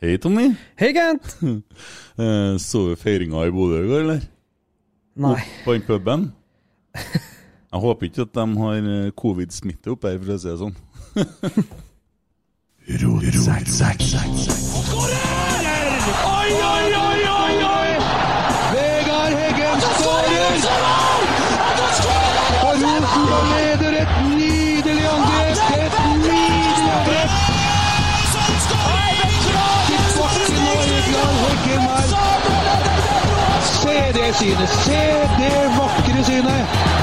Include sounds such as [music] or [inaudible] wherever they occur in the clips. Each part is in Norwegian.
Hei, Tommy. Hei, Kent. [laughs] Eh, Så du feiringa i Bodø i går, eller? Nei. På den puben? [laughs] Jeg håper ikke at de har eh, covid-smitte oppe her, for å si det sånn. [laughs] Oi, oi, oi, oi, oi! Vegard Heggen skårer! Og Rosenborg Det synet! Se det vakre synet!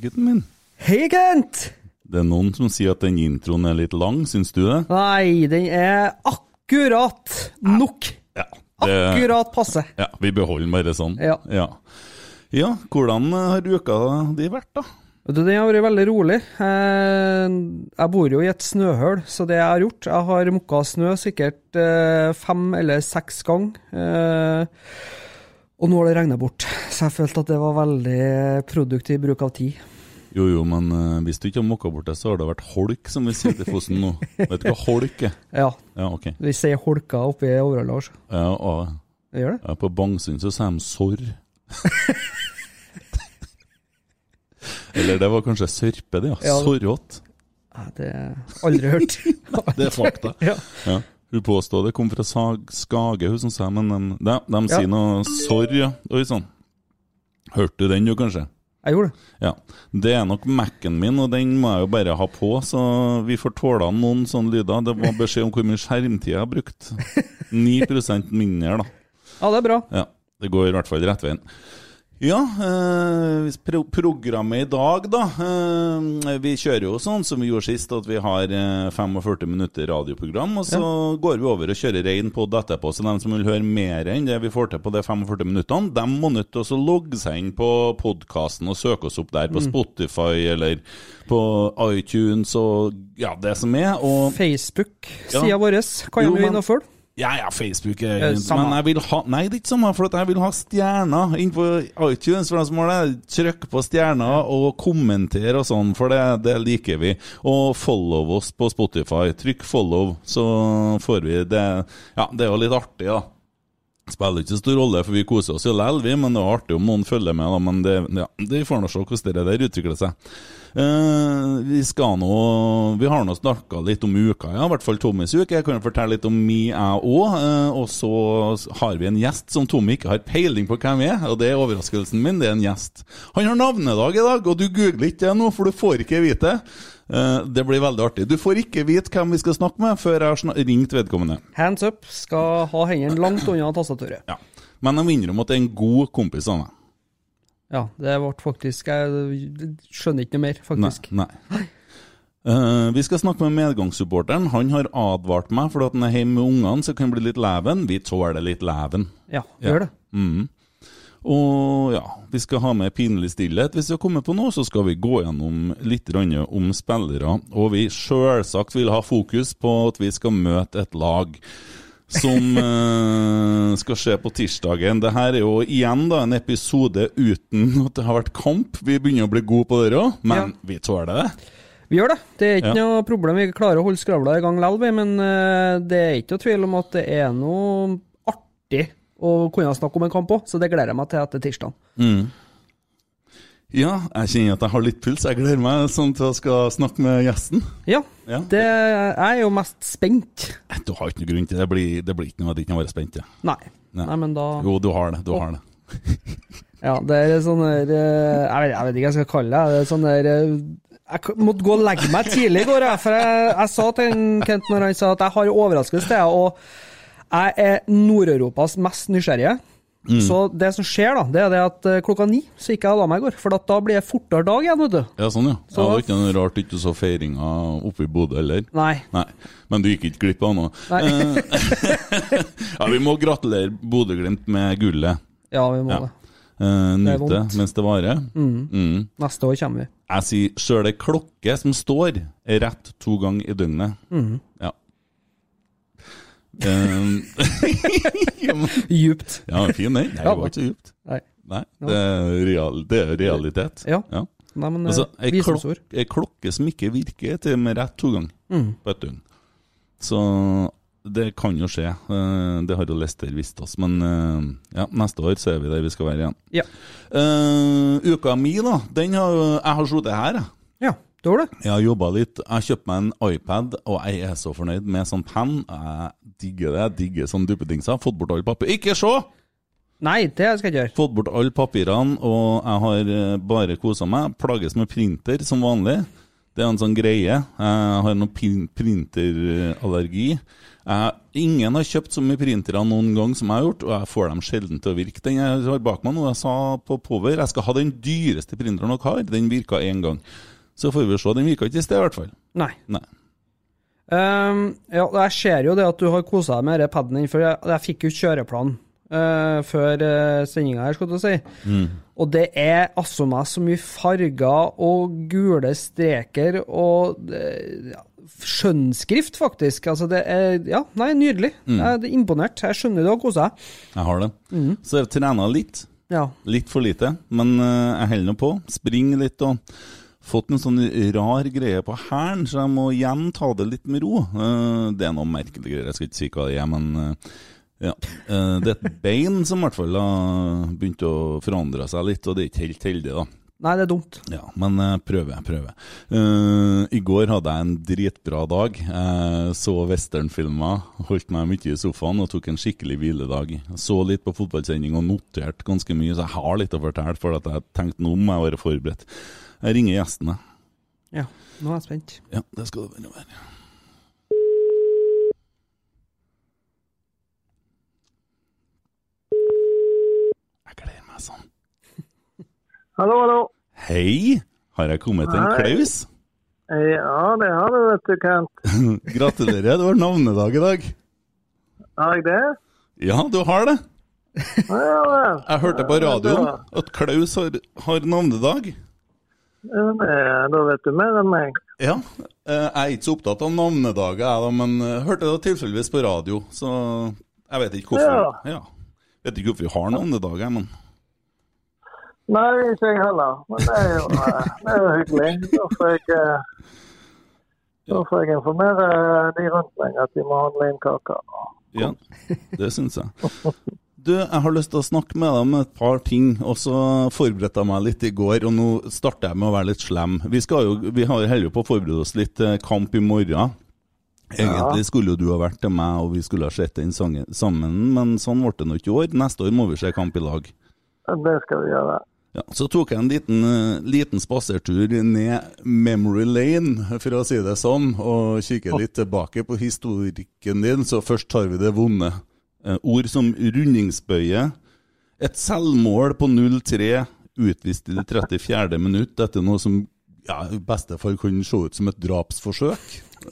Gutten min. Hei, Kent. Det er noen som sier at den introen er litt lang, syns du det? Nei, den er akkurat nok. Ja. Det, Akkurat passe. ja vi beholder den bare sånn. Ja. ja. Ja, hvordan har uka di vært, da? Den har vært veldig rolig. Eh, Jeg bor jo i et snøhull, så det jeg har gjort Jeg har mokka snø sikkert eh, fem eller seks ganger. Og nå har det regna bort, så jeg følte at det var veldig produktiv bruk av tid. Jo, jo, men eh, hvis du ikke har mokka bort det, så har det vært holk, som vi sier til Fosen nå. Vet du hva holk er? Ja, Ja, okay. vi sier holka oppe i Overhalla. altså. Ja, Det gjør det? ja, på Bangsund så sier de sorr. [laughs] Eller det var kanskje sørpe, det, ja. Ja. Sorrått. Nei, det har jeg aldri hørt. [laughs] Det er fakta. ja. Ja. Hun påstod det kom fra Skage, hun som sa men de, de, de Ja. sier noe sorry. Oi sann. Hørte du den du, kanskje? Jeg gjorde det. Ja. Det er nok Mac-en min, og den må jeg jo bare ha på, så vi får tåle noen sånne lyder. Det var beskjed om hvor mye skjermtid jeg har brukt. [laughs] 9% mindre, da. Ja, det er bra. Ja, det går i hvert fall rett veien. Ja, eh, programmet i dag, da. Eh, vi kjører jo sånn som vi gjorde sist, at vi har eh, 45 minutter radioprogram. Og så går vi over og kjører rein pod etterpå. Så de som vil høre mer enn det vi får til på de 45 minuttene, de må nødt til å logge seg inn på podkasten og søke oss opp der. På Spotify eller på iTunes og ja, det som er. Og Facebook-sida Ja. vår kan Jo, men- inn og følge. Ja, ja, Facebook er Eh. Men jeg vil ha Nei, det er ikke samme, for jeg vil ha stjerner inn på iTunes. For de som har det, trykk på stjerner og kommenter og sånn, for det, det liker vi. Og follow oss på Spotify. Trykk follow, så får vi det Ja, det er jo litt artig, da. Spiller ikke så stor rolle, for vi koser oss jo likevel, vi. Men det er artig om noen følger med, da. Men det, ja, det får nå se hvordan det der utvikler seg. Eh, vi skal nå Vi har nå snakka litt om uka, ja. I hvert fall Tommys uke. Jeg kan jo fortelle litt om mi, jeg òg. og så har vi en gjest som Tommy ikke har peiling på hvem er. Og det er overraskelsen min. Det er en gjest. Han har navnedag i dag, og du googler ikke det nå, for du får ikke vite det. Uh, det blir veldig artig. Du får ikke vite hvem vi skal snakke med før jeg har ringt vedkommende. Hands up skal ha hendene langt unna tastaturet. Ja. Men jeg må innrømme at det er en god kompis av meg. Ja, det ble faktisk Jeg skjønner ikke noe mer, faktisk. Nei. nei. Uh, vi skal snakke med medgangssupporteren. Han har advart meg for at han er hjemme med ungene, så kan det bli litt leven. Vi tåler litt leven. Ja, gjør det. Mm. Og ja, vi skal ha med pinlig stillhet. Hvis vi har kommet på noe, så skal vi gå gjennom litt om spillere. Og vi sjølsagt vil ha fokus på at vi skal møte et lag som [laughs] eh, skal skje på tirsdagen. Det her er jo igjen da en episode uten at det har vært kamp. Vi begynner å bli gode på det òg, men vi tåler det. Vi gjør det. Det er ikke Ja. noe problem. Vi klarer å holde skravla i gang likevel, men eh, det er ikke noe tvil om at det er noe artig å kunne snakke om en kamp òg, så det gleder jeg meg til etter tirsdag. Ja, jeg kjenner at jeg har litt puls. Jeg gleder meg sånn til å skal snakke med gjesten. Ja, Ja. det, jeg er jo mest spent. Du har ikke noe grunn til det. Blir, det blir ikke noe, det er ikke kan være spent. Ja. Nei. Nei. Nei, men da Jo, du har det. Du har det. [laughs] Ja, det er sånn der eh, jeg, vet, jeg vet ikke hva jeg skal kalle det. det er sånn der eh, Jeg måtte gå og legge meg tidlig i går, for jeg, jeg sa til en Kent når han sa at jeg har overraskelse til deg, og jeg er Nord-Europas mest nysgjerrige. Så det som skjer, da, det er det at eh, klokka ni så gikk jeg og la meg i går. For da blir det fortere dag igjen, vet du. Ja, sånn, ja. Så- det var ikke noe rart ikke så feiringa oppe i Bodø heller. Nei. Nei, Men du gikk ikke glipp av noe? Eh, [laughs] ja, vi må gratulere Bodø-Glimt med gullet. Ja, vi må Ja. det. Uh, Det Nyt det mens det varer. Mm. Neste år kommer vi. Jeg sier sjøl ei klokke som står, er rett to ganger i døgnet. Mhm. Ja. Um, [laughs] Djupt. ja, fin den. Det var ikke djupt. Nei. Nei, det er, real, det er realitet. Ja. Ja. Nei, men Altså, eh, ei, visdomsord. klok ei klokke som ikke virker, er til med rett to ganger Mm. på et døgn. Så det kan jo skje. Eh, Det har jo Lester visst oss. Men eh, ja, neste år så er vi der vi skal være igjen. Ja. Uh, uka mi, da, den har Jeg har sittet her, jeg. ja, det det. Jeg har jobba litt. Jeg har kjøpt meg en iPad, og jeg er så fornøyd med sånn penn. Jeg digger det. Jeg digger sånne duppedingser. Fått bort all papir. Ikke se! Nei, det skal jeg ikke gjøre. Fått bort alle papirene, og jeg har eh, bare kosa meg. Plages med printer som vanlig. Det er en sånn greie. Jeg har noe printerallergi. Ingen har kjøpt så mye printere noen gang som jeg har gjort, og jeg får dem sjelden til å virke. Den jeg har bak meg nå, jeg sa på Power, jeg skal ha den dyreste printeren dere har. Den virka én gang. Så får vi se. Den virka ikke i sted, i hvert fall. Nei. Nei. Ehm, ja, jeg ser jo det at du har kosa deg med denne paden din, for jeg, jeg fikk jo kjøreplan uh, før uh, sendinga her, skulle du si. Og det er altså meg så mye farger og gule streker og eh, ja, skjønnskrift, faktisk. Altså, det er Ja, nei, nydelig. Jeg er imponert. Jeg skjønner du har kosa deg. Jeg har det. Så jeg trena litt. Ja. Litt for lite, men uh, jeg holder nå på. Springer litt og fått en sånn rar greie på hælen, så jeg må igjen ta det litt med ro. Eh, det er noe merkelig greier, jeg skal ikke si hva det er, men eh, ja. Eh, det er et [laughs] bein som i hvert fall har begynt å forandre seg litt, og det er ikke helt heldig, da. Nei, det er dumt. Ja, men jeg prøver, jeg prøver. Eh, I går hadde jeg en dritbra dag. Jeg så westernfilmer, holdt meg mye i sofaen og tok en skikkelig hviledag. Så litt på fotballsending og noterte ganske mye, så jeg har litt å fortelle, for at jeg tenkte nå må jeg være forberedt. Jeg ringer gjestene. Ja, nå er jeg spent. Ja, det skal det bare være. Jeg gleder meg sånn. [laughs] Hallo, hallo. Hei! Har jeg kommet til en Klaus? Ja, det har du, vet du, Kent. [laughs] Gratulerer, det var navnedag i dag. Har jeg det? Ja, du har det. Ja. Jeg hørte på radioen at Klaus har, har navnedag. Ja, Da vet du mer enn meg. Ja. eh, Jeg er ikke så opptatt av navnedager, jeg, da, men eh, hørte det tilfeldigvis på radio, så jeg vet ikke hvorfor. Ja. Vet ikke hvorfor vi har navnedager, men Nei, ikke jeg heller. Men det er jo, eh, det er jo hyggelig. Da får jeg, eh, da får jeg informere de rundt meg at de må handle inn kaker. ja, det syns jeg. Du, jeg har lyst til å snakke med deg om et par ting, og så forberedte jeg meg litt i går, og nå starter jeg med å være litt slem. Vi, skal jo, vi jo på å forberede oss litt til kamp i morgen. Egentlig skulle jo du ha vært til meg, og vi skulle ha sett den sammen, men sånn ble det nå ikke i år. Neste år må vi se kamp i lag. Det skal vi gjøre. Ja, så tok jeg en liten, eh, liten spasertur ned memory lane, for å si det sånn, og kikket litt tilbake på historikken din. Så først tar vi det vonde. Eh, Ord som rundingsbøye, et selvmål på 0-3, utvist i det 34. minutt. Dette er noe som ja, i beste fall kunne se ut som et drapsforsøk. [laughs]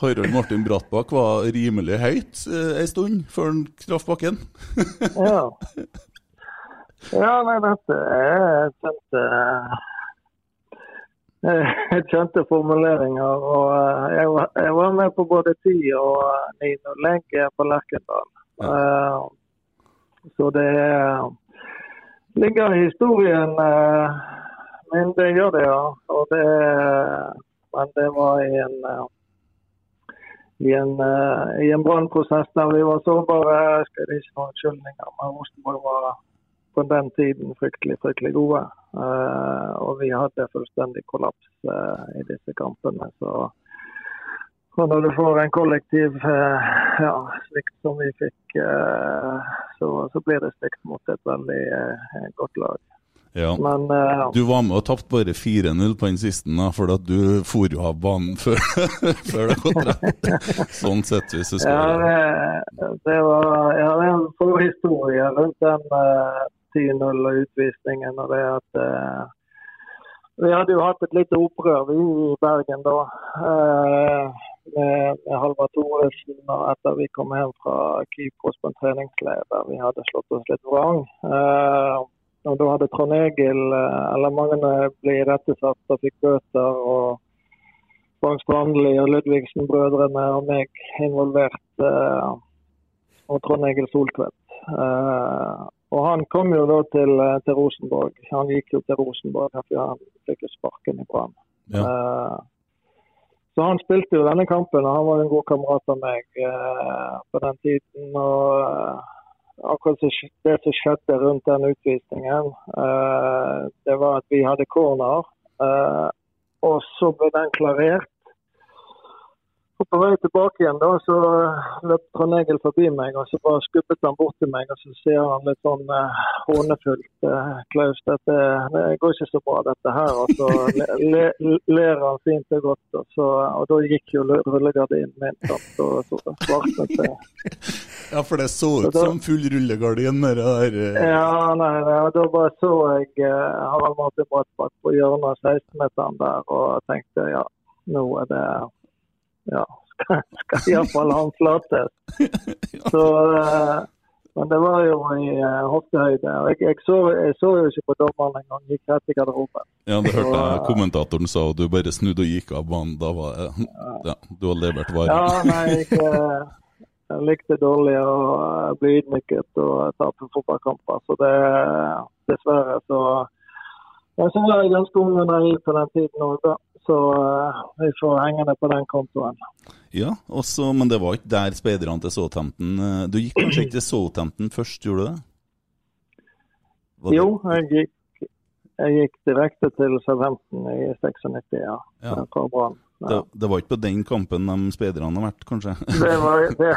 Harald Martin Brattbakk var rimelig høyt eh, en stund før han traff bakken. Ja. Ja, nei, dette er kjente eh, [laughs] kjente formuleringer. Og eh, jeg var, med på både 10 og eh, 9 lenke på Lerkendal. Ja. Så det er- ligger i historien eh, min, det gjør det, ja. Og det, men det var i en eh, i en, eh, i en brannprosess der vi var sårbare. Jeg skal ikke ha unnskyldninger, men Rosenborg var på den tiden fryktelig, fryktelig gode. Eh, og vi hadde fullstendig kollaps eh, i disse kampene. Så og når du får en kollektiv eh, ja, svikt som vi fikk, så, så blir det svikt mot et veldig godt lag. Ja. Men eh, Du var med og tapte bare 4-0 på den siste, da, fordi at du for jo av banen [laughs] før, før det gått rett. Sånn sett, hvis du skal Ja, det, det var, ja, det rundt den 10-0 og utvisningen. og det at eh, Vi hadde jo hatt et lite opprør i Bergen da. eh, med, med Halvard Thoresen og etter vi kom hjem fra Kypros på en treningsleir der vi hadde slått oss litt vrang. Eh, og da hadde Trond Egil, eh, eller mange ble irettesatt og fikk bøter. og Frank Strandli og Ludvigsen-brødrene og meg involvert. Eh, og Trond Egil Soltvedt. Eh, og han kom jo da til, eh, til Rosenborg. Han gikk jo til Rosenborg fordi han fikk sparken i Brann. Ja. Eh, så han spilte jo denne kampen, og han var en god kamerat av meg eh, på den tiden. og eh, Akkurat så det som skjedde rundt den utvisningen, eh, det var at vi hadde corner. eh, og så ble den klarert. Og på vei tilbake igjen da, så løp Trond Egil forbi meg, og så bare skubbet han bort til meg. Og så sier han litt sånn eh, hånefullt eh, Klaus, dette det går ikke så bra dette her. Og så le, le, ler han fint og godt. Og, så, og da gikk jo rullegardinen min sant, og så svartnet det. Ja, for det så ut Så da- som full rullegardin, det der. eh, Ja, nei, nei, og da bare så jeg eh, Harald Martin Brattbakk på hjørnet av 16-meteren der og tenkte ja, nå er det Ja, skal, skal iallfall en flates. [laughs] Så eh, Men det var jo i uh, hoftehøyde. jeg, jeg, så, jeg så jo ikke på dommeren engang, gikk rett i garderoben. Ja, det hørte jeg kommentatoren sa, og du bare snudde og gikk av banen. Da var jeg, Ja, du har levert varen. Ja, nei, jeg, eh, jeg likte dårlig å eh, bli ydmyket og tape fotballkamper. Så det dessverre så Jeg så var jeg ganske ung og naiv på den tiden òg, da. Så eh, vi får henge det på den kontoen. Ja, også, men det var ikke der speiderne til Southampton eh, Du gikk kanskje ikke til Southampton først, gjorde du det? Det- Jo, jeg gikk, jeg gikk direkte til Southampton i 96, ja. Ja. Fra Brann. Det, Ja. det var ikke på den kampen de speiderne har vært, kanskje? Det var [laughs] det,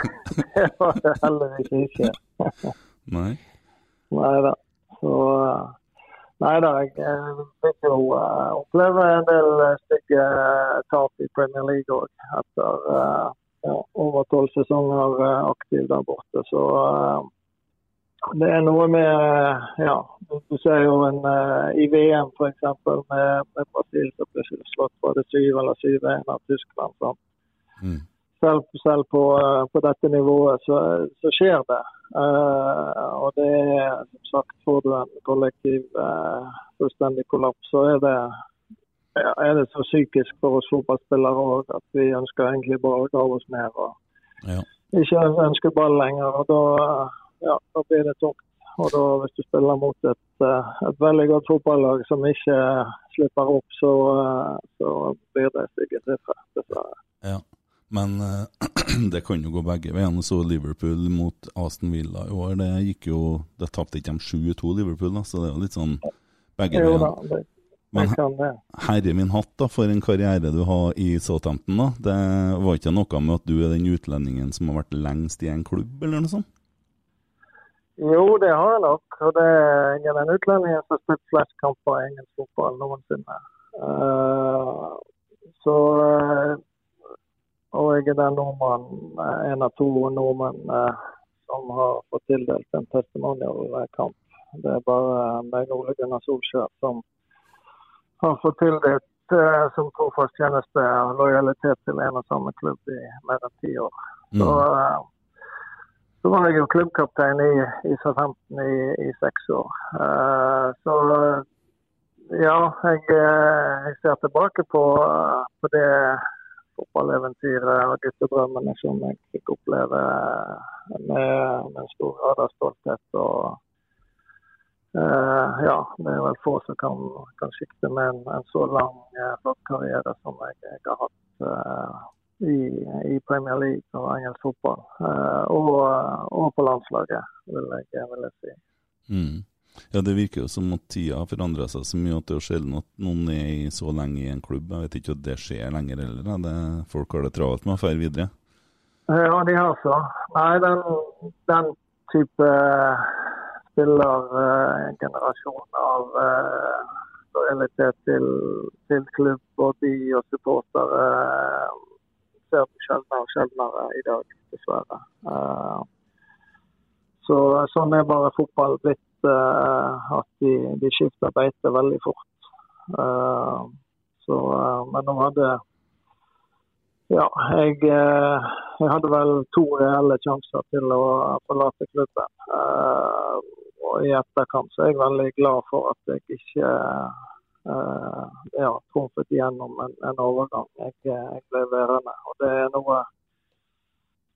det var det heldigvis ikke. Nei? Nei da. Så eh, Nei da, jeg eh, fikk jo eh, oppleve en del eh, stygge eh, tap i Premier League òg. Etter eh, ja, over tolv sesonger eh, aktiv der borte. Så eh, det er noe med eh, Ja, du, ser jo en eh, i VM f.eks. Med, med Brasil som ble slått det 7 eller 7-1 av Tyskland. Sant? Mm. Selv, selv på, eh, på dette nivået så, så skjer det. Uh, og det er som sagt, får du en kollektiv uh, fullstendig kollaps, så er det, er det så psykisk for oss fotballspillere òg at vi ønsker egentlig bare å grave oss ned og Ja. ikke ønsker ball lenger. og Da, ja, da blir det tungt. Og da, hvis du spiller mot et, et veldig godt fotballag som ikke slipper opp, så, så blir det stygge sifre, dessverre. Ja. Men eh, [clears throat] det kan jo gå begge veiene. Så Liverpool mot Aston Villa i år, det gikk jo Det tapte ikke de 7-2 Liverpool, da, så det er jo litt sånn begge veiene. Men herre min hatt da, for en karriere du har i Southampton. da. Det var ikke noe med at du er den utlendingen som har vært lengst i en klubb, eller noe sånt? Jo, det har jeg nok. Og det er den utlendingen som har spilt flest kamper i engelsk fotball noensinne. Uh, så eh, Og jeg er den nordmannen, eh, en av to nordmenn eh, som har fått tildelt en testimonial-kamp. Det er bare meg, Ole Gunnar Solskjær, som har fått tildelt eh, som trofast tjeneste lojalitet til en og samme klubb i mer enn ti år. Så, Mm. eh, så var jeg jo klubbkaptein i, i Southampton i, i seks år. Eh, så ja, jeg, eh, jeg ser tilbake på, eh, på det fotballeventyret og guttedrømmene som jeg fikk oppleve med, med stor grad av stolthet. og eh, ja, det er vel få som kan, kan sikte med en, en så lang, eh, karriere som jeg, jeg har hatt eh, i, i Premier League og engelsk fotball. Eh, og, og på landslaget, vil jeg, vil jeg si. Mm. Ja, Det virker jo som at tida har forandra seg så mye at det er jo sjelden at noen er så lenge i en klubb. Jeg vet ikke om det skjer lenger heller. Det, folk har det travelt med å dra videre. Ja, de har så. Nei, den, den type spillergenerasjon av eh, lojalitet til, til klubb og by og supportere eh, ser vi sjeldnere og sjeldnere i dag, dessverre. Eh, så sånn er bare fotball blitt. Eh, at de, de skifter beite veldig fort. Eh, så, eh, men nå hadde ja, jeg, jeg hadde vel to reelle sjanser til å forlate klubben. Og I etterkant så er jeg veldig glad for at jeg ikke ja, trumfet igjennom en, en overgang. Jeg, jeg, ble værende. Og Det er noe,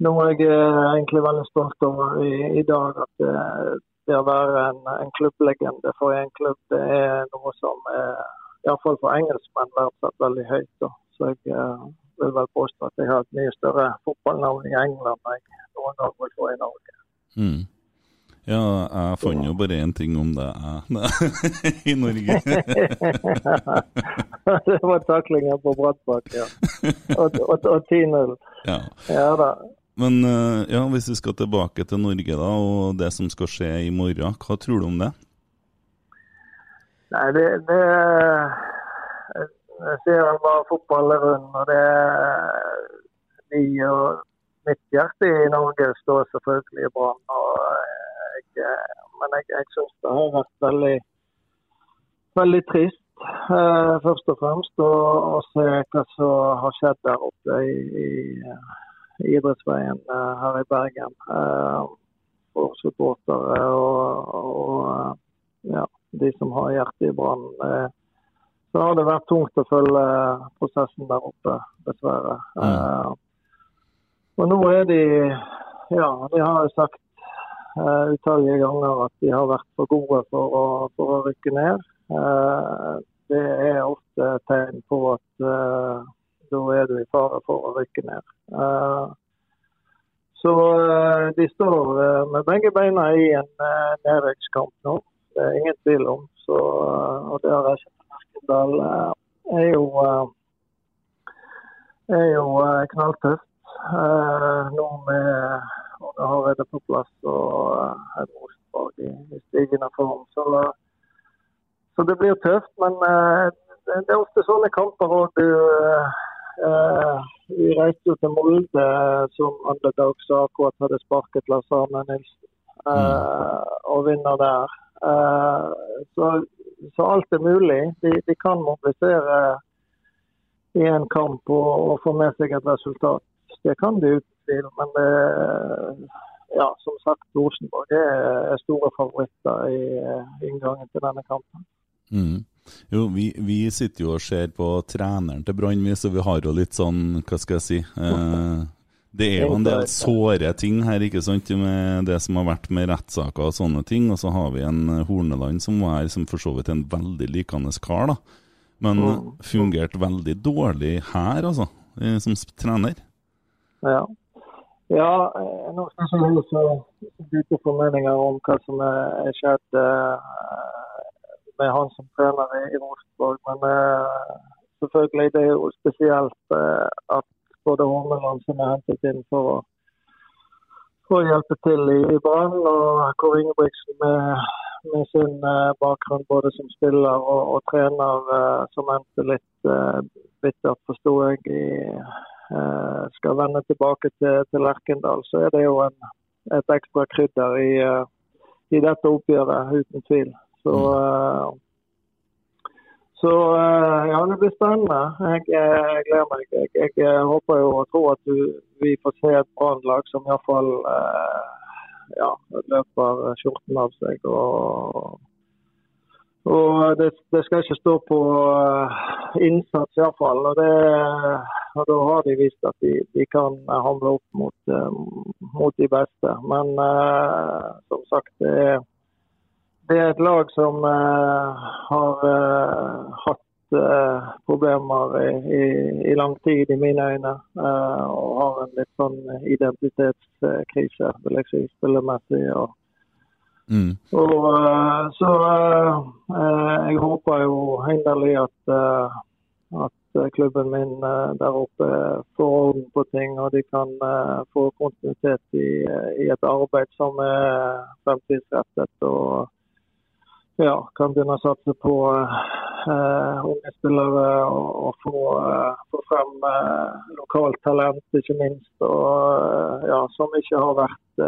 noe jeg er egentlig veldig stolt over i, i dag. At det, det å være en, en klubblegende for en klubb, det er noe som er iallfall for engelskmenn verdsatt veldig høyt. Da. Så jeg uh, vil vel påstå at jeg har et mye større fotballnavn i England enn jeg noen gang vil få i Norge. Mm. Ja, jeg fant jo bare én ting om det jeg, [laughs] i Norge. [laughs] det var taklinga på Brattbakk, ja. [laughs] Og, og, og 10-0. Ja. ja da. Men eh, ja, hvis vi skal tilbake til Norge da, og det som skal skje i morgen, hva tror du om det? Nei, det, det Jeg ser bare fotball rundt, og det vi og mitt hjerte i Norge står selvfølgelig i Brann. Men jeg, jeg syns det har vært veldig, veldig trist, eh, først og fremst, å, se hva som har skjedd der oppe i, i idrettsveien eh, her i Bergen. Eh, for supportere og, og eh, ja, de som har hjertet i Brann. Så har det vært tungt å følge prosessen der oppe, dessverre. Mm. Og nå er de Ja, de har jo sagt uh, utallige ganger at de har vært for gode for å, for å rykke ned. Uh, det er ofte tegn på at uh, da er du i fare for å rykke ned. så de står med begge beina i en nedrykkskamp nå. Det er ingen tvil om. Så, og det har jeg Merkendal er jo, er jo knalltøft. Nå med Åge Hareide på plass og uh, Rosenborg i, i stigende form. Så, så, det blir tøft. Men det, er ofte sånne kamper òg. Vi reiste jo til Molde som underdog som akkurat hadde sparket Lars Arne Nilsen, og vinner der. Så, så, alt er mulig. De, de kan mobilisere i en kamp og, og få med seg et resultat. Det kan de uten tvil. Men det, ja, som sagt, Rosenborg er store favoritter i inngangen til denne kampen. Mm. Jo, vi, vi, sitter jo og ser på treneren til Brann, så vi har jo litt sånn, hva skal jeg si eh, Det er jo en del såre ting her, ikke sant, med det som har vært med rettssaker og sånne ting. Og så har vi en Horneland som var her, som for så vidt er en veldig likende kar, da. Men mm. fungerte veldig dårlig her, altså, som trener. Ja. ja nå skal jeg så dype formeninger om hva som er skjedd med han som trener i Rosenborg. Men eh, selvfølgelig det er jo spesielt eh, at både Hormeland som er hentet inn for å, for å hjelpe til i, i banen, og Kåre Ingebrigtsen med, med, sin eh, bakgrunn både som spiller og, og trener, som endte litt bittert, forsto jeg, i Eh, skal vende tilbake til, til Lerkendal, så er det jo en, et ekstra krydder i, eh, i, dette oppgjøret, uten tvil. Så, mm. eh, så ja, det blir spennende. Jeg, jeg gleder meg. Jeg, jeg, jeg, håper jo og tror at du, vi får se et Brann-lag som iallfall ja, løper skjorten av seg. og og det, det, skal ikke stå på innsats iallfall. Og, det, og da har de vist at de, de kan hamle opp mot, mot, de beste. Men uh, som sagt, det er, det er, et lag som uh, har uh, hatt problemer i, i, i, lang tid, i mine øyne. og har en litt sånn identitetskrise, vil jeg si, spillemessig. og Mm. Og, så jeg håper jo inderlig at, at klubben min der oppe får orden på ting, og de kan få kontinuitet i, i et arbeid som er fremtidsrettet. og ja, kan begynne å satse på eh, unge spillere og, og få, eh, få, frem eh, lokalt talent, ikke minst. Og, ja, som ikke har vært,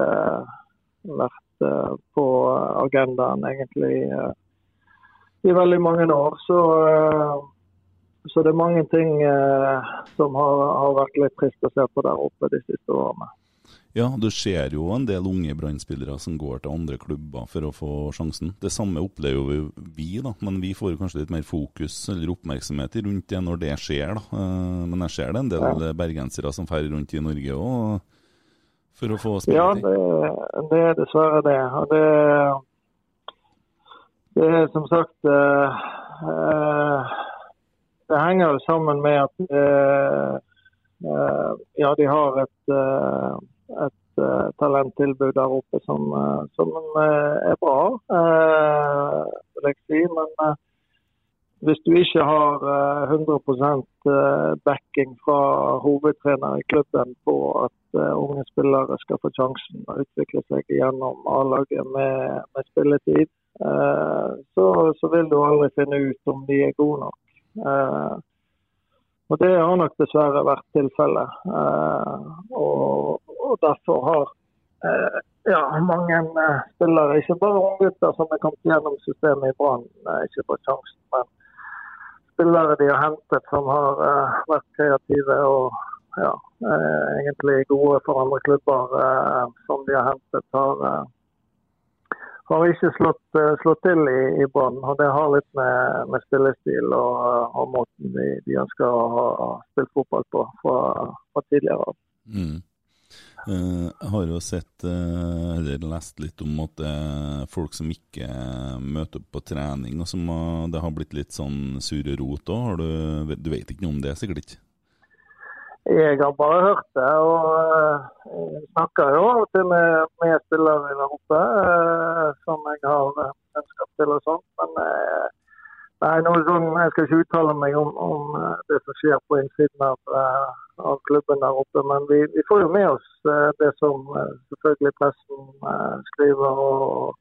vært vært eh, på agendaen egentlig eh, i veldig mange år. Så, eh, så det er mange ting eh, som har, har vært litt trist å se på der oppe de siste årene. Ja, du ser jo en del unge brannspillere som går til andre klubber for å få sjansen. Det samme opplever vi, da, men vi får kanskje litt mer fokus eller oppmerksomhet rundt det når det skjer. da. Eh, Men jeg ser det en del Ja. bergensere som drar rundt i Norge òg for å få Ja, det, det er dessverre det. Og det, det er som sagt eh, eh, Det henger jo sammen med at eh, eh, ja, de har et, eh, et eh, talenttilbud der oppe som, eh, som eh, er bra, vil jeg si. Men hvis du ikke har eh, 100 eh, backing fra hovedtrener i klubben på at unge spillere skal få sjansen å utvikle seg gjennom A-laget med, med spilletid, så, så vil du aldri finne ut om de er gode nok. Og Det har nok dessverre vært tilfellet. Og, og derfor har eh, ja, mange eh, spillere, ikke bare unggutter som er kommet gjennom systemet i Brann, eh, ikke fått sjansen. Men spillere de har hentet som har eh, vært kreative og ja, eh, egentlig gode for andre klubber eh, som de har hentet, har, har ikke slått, slått til i, i Brann. Og det har litt med, med spillestil og, og måten de, de ønsker å ha spilt fotball på fra, fra tidligere av. Mm. Eh, jeg har jo sett, eh, eller lest litt om at det er folk som ikke møter opp på trening, og som har, det har blitt litt sånn sure rot òg. Du, du vet ikke noe om det, sikkert ikke? Jeg har bare hørt det, og eh, jeg snakker jo av og til med, med spillere der oppe som jeg har kjennskap til og sånt. Men nei, noe sånn, jeg skal ikke uttale meg om, om eh, det som skjer på innsiden av, eh, av klubben der oppe. Men vi, vi får jo med oss eh, det som selvfølgelig pressen skriver og,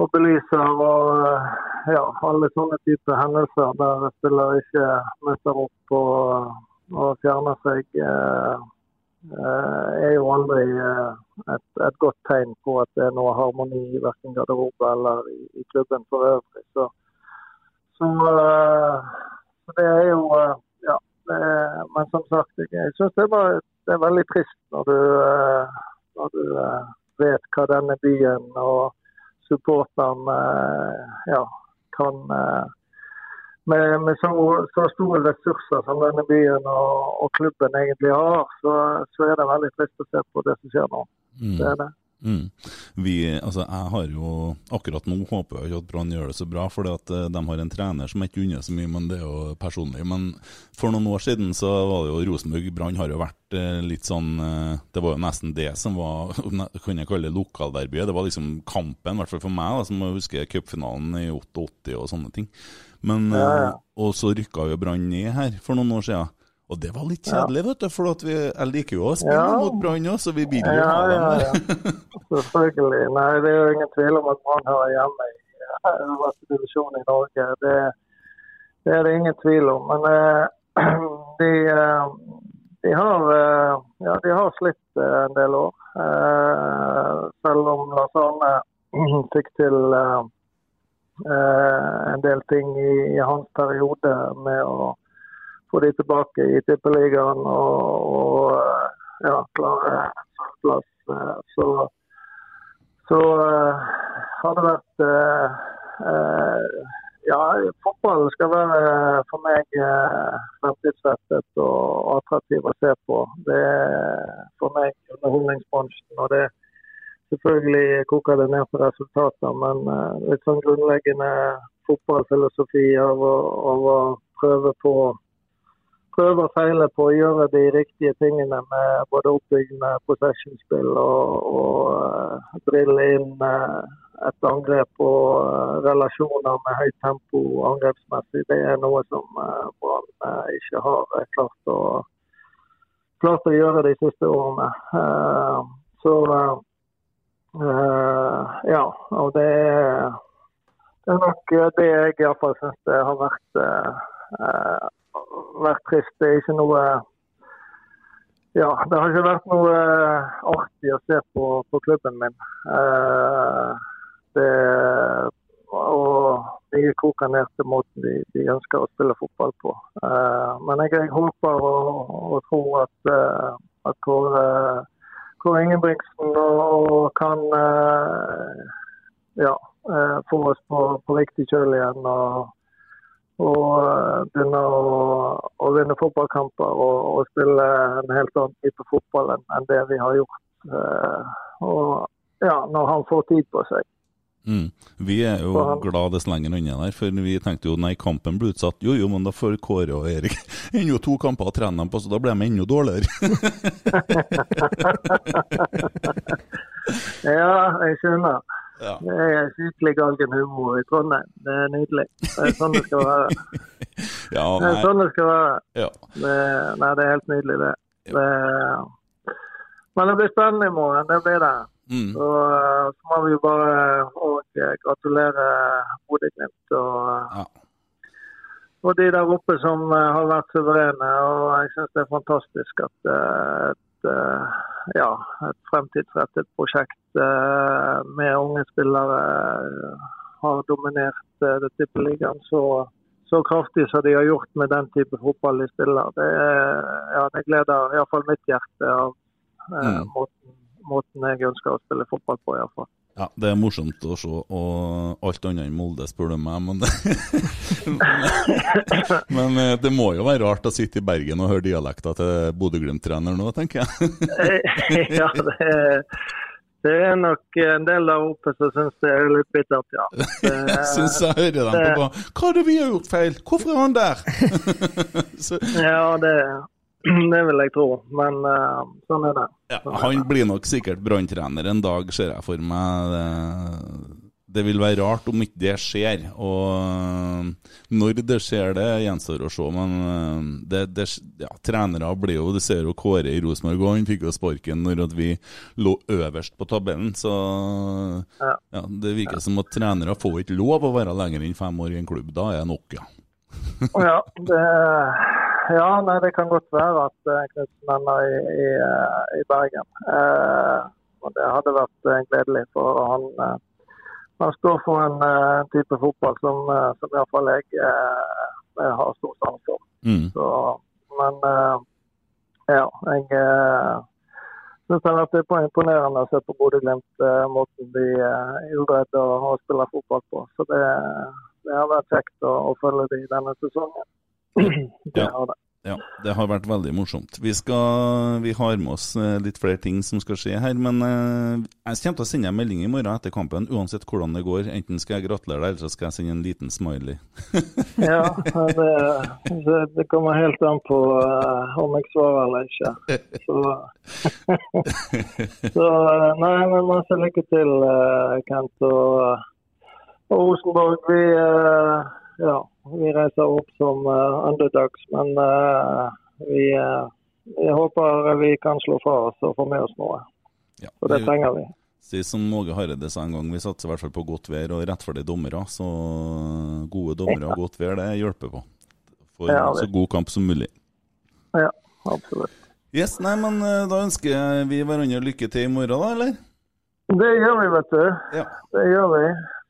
og belyser. Og ja, alle sånne typer hendelser der spiller ikke møter opp og og fjerner seg, er jo aldri et, et godt tegn på at det er noe harmoni i verken garderobe eller i, i klubben for øvrig. Så, så, eh, så det er jo eh, Ja. Er, men som sagt, jeg, syns det, det er veldig trist når du, eh, når du vet hva denne byen og supporterne ja, kan med, med så, så, store ressurser som denne byen og, og, klubben egentlig har, så, så, er det veldig trist å se på det som skjer nå. Mm. Det er det. Mm. Vi, altså, jeg har jo akkurat nå håper jeg ikke at Brann gjør det så bra, for de har en trener som ikke unner så mye, men det er jo personlig. Men for noen år siden så var det jo Rosenborg Brann har jo vært eh, litt sånn eh, Det var jo nesten det som var [laughs] kan jeg kalle det lokalderbyet. Det var liksom kampen, i hvert fall for meg, da, som husker cupfinalen i 88 og sånne ting. Men, ja. Og så rykka jo Brann ned her for noen år siden. Og det var litt kjedelig, vet du, for vi, jeg liker jo å spille Ja. mot Brann òg, så vi vil jo Ja, ha dem der. ja. Selvfølgelig. Nei, det er jo ingen tvil om at Brann hører hjemme i øverste divisjon i Norge. Det, det er det ingen tvil om. Men uh, [clears throat] de, uh, de, har, uh, ja, de har slitt en del år. Selv om Lars Arne [clears throat] fikk til en del ting i, i hans periode med å få de tilbake i Tippeligaen og, og eh, ja, klare plass. eh, Så, så eh, har det vært Ja, fotball skal være for meg fremtidsrettet og attraktiv å se på. Det er for meg underholdningsbransjen. og det Selvfølgelig koker det ned på resultater, men litt sånn grunnleggende fotballfilosofi av å, av å prøve på prøve og feile på å gjøre de riktige tingene med både oppbyggende possession-spill og, og eh, drille inn eh, et angrep og eh, relasjoner med høyt tempo angrepsmessig. Det er noe som Brann ikke har klart å, klart å gjøre de siste årene. Så ja, og det er, det er nok det jeg iallfall syns har vært vært trist. Det er ikke noe Ja, det har ikke vært noe eh, artig å se på, på klubben min. Eh, det og de koker ned til måten de, de ønsker å spille fotball på. Eh, men jeg, jeg håper og, og tror at, at Kåre, Kåre Ingebrigtsen og, kan ja, få oss på, på riktig kjøl igjen. og og eh, begynne å, å vinne fotballkamper og, og spille en helt annen type fotball enn, enn det vi har gjort. Eh, og ja, når han får tid på seg. Mm. Vi er jo han- glad dess lenger unna der, for vi tenkte jo nei, kampen ble utsatt. Jo jo, men da får Kåre og Erik [laughs] ennå to kamper å trene dem på, så da blir de enda dårligere. [laughs] Ja, jeg skjønner. Ja. Det er skikkelig galgen humor i Trondheim. Det er nydelig. Det er sånn det skal være. [laughs] Ja, Det er sånn det skal være. ja. Det, nei, det er helt nydelig, det. det men det blir spennende i morgen. Det blir det. Mm. Så, eh, så må vi jo bare og eh, gratulere Bodø-Glimt og, Ja. og de der oppe som eh, har vært suverene. Og jeg syns det er fantastisk at eh, ja, et fremtidsrettet prosjekt eh, med unge spillere eh, har dominert det tippeligaen så, så kraftig som de har gjort med den type fotball de spiller. Det, ja, det gleder iallfall mitt hjerte av eh, Mm. måten, måten jeg ønsker å spille fotball på, iallfall. Ja, det er morsomt å se, og alt annet enn Molde, spør du meg. [laughs] Men men eh, det må jo være rart å sitte i Bergen og høre dialekta til Bodø-Glimt-trener nå, tenker jeg. [laughs] ja, det er, det er nok en del der oppe som syns det er litt bittert, ja. [laughs] Det, Jeg syns jeg hører dem på hva Hva er det vi har gjort feil? Hvorfor er han der? Ja, det, [clears throat] det vil jeg tro. Men uh, sånn er det. ja, han blir nok sikkert branntrener en dag, ser jeg for meg. Det, det vil være rart om ikke det skjer. Og når det skjer, det gjenstår å se. Men eh, det, det, ja, trenere blir jo Du ser jo Kåre i Rosenborg han fikk jo sparken når vi lå øverst på tabellen. Så Ja. ja, det virker som at trenere får ikke lov å være lenger enn fem år i en klubb. Da er det nok, ja. Ja, det, ja nei, det kan godt være at uh, Knutsen ender i, i, eh, i Bergen. Eh, og det hadde vært eh, gledelig, for han, eh, han står for en en type fotball som, som iallfall jeg, eh, jeg har stor sans for. Mm. Så, men eh, ja, jeg syns det har vært imponerende å se på Bodø-Glimt, eh, måten de er uredde å, å spille fotball på. Så det, det har vært kjekt å, å følge de denne sesongen. Det [clears throat] Ja. har det. Ja, det har vært veldig morsomt. Vi, skal, vi har med oss eh, litt flere ting som skal skje her, men eh, jeg kommer til å sende en melding i morgen etter kampen, uansett hvordan det går. Enten skal jeg gratulere deg, eller så skal jeg sende en liten smiley. [laughs] Ja, det, det, det kommer helt an på uh, om jeg svarer eller ikke. Så, [laughs] så nei, men masse lykke til, uh, Kent og, og Rosenborg. Vi, uh, ja, vi reiser opp som eh, underdogs, men eh, vi, eh, vi håper vi kan slå fra oss og få med oss noe. Ja, Og det trenger vi. Si som Åge Hareide sa en gang, vi satser i hvert fall på godt vær og rettferdige dommere. Så gode dommere og godt vær, det hjelper på. For Ja, så god kamp som mulig. Ja, absolutt. Yes, nei, men eh, da ønsker vi hverandre lykke til i morgen, da, eller? Det gjør vi, vet du. Ja. Det gjør vi.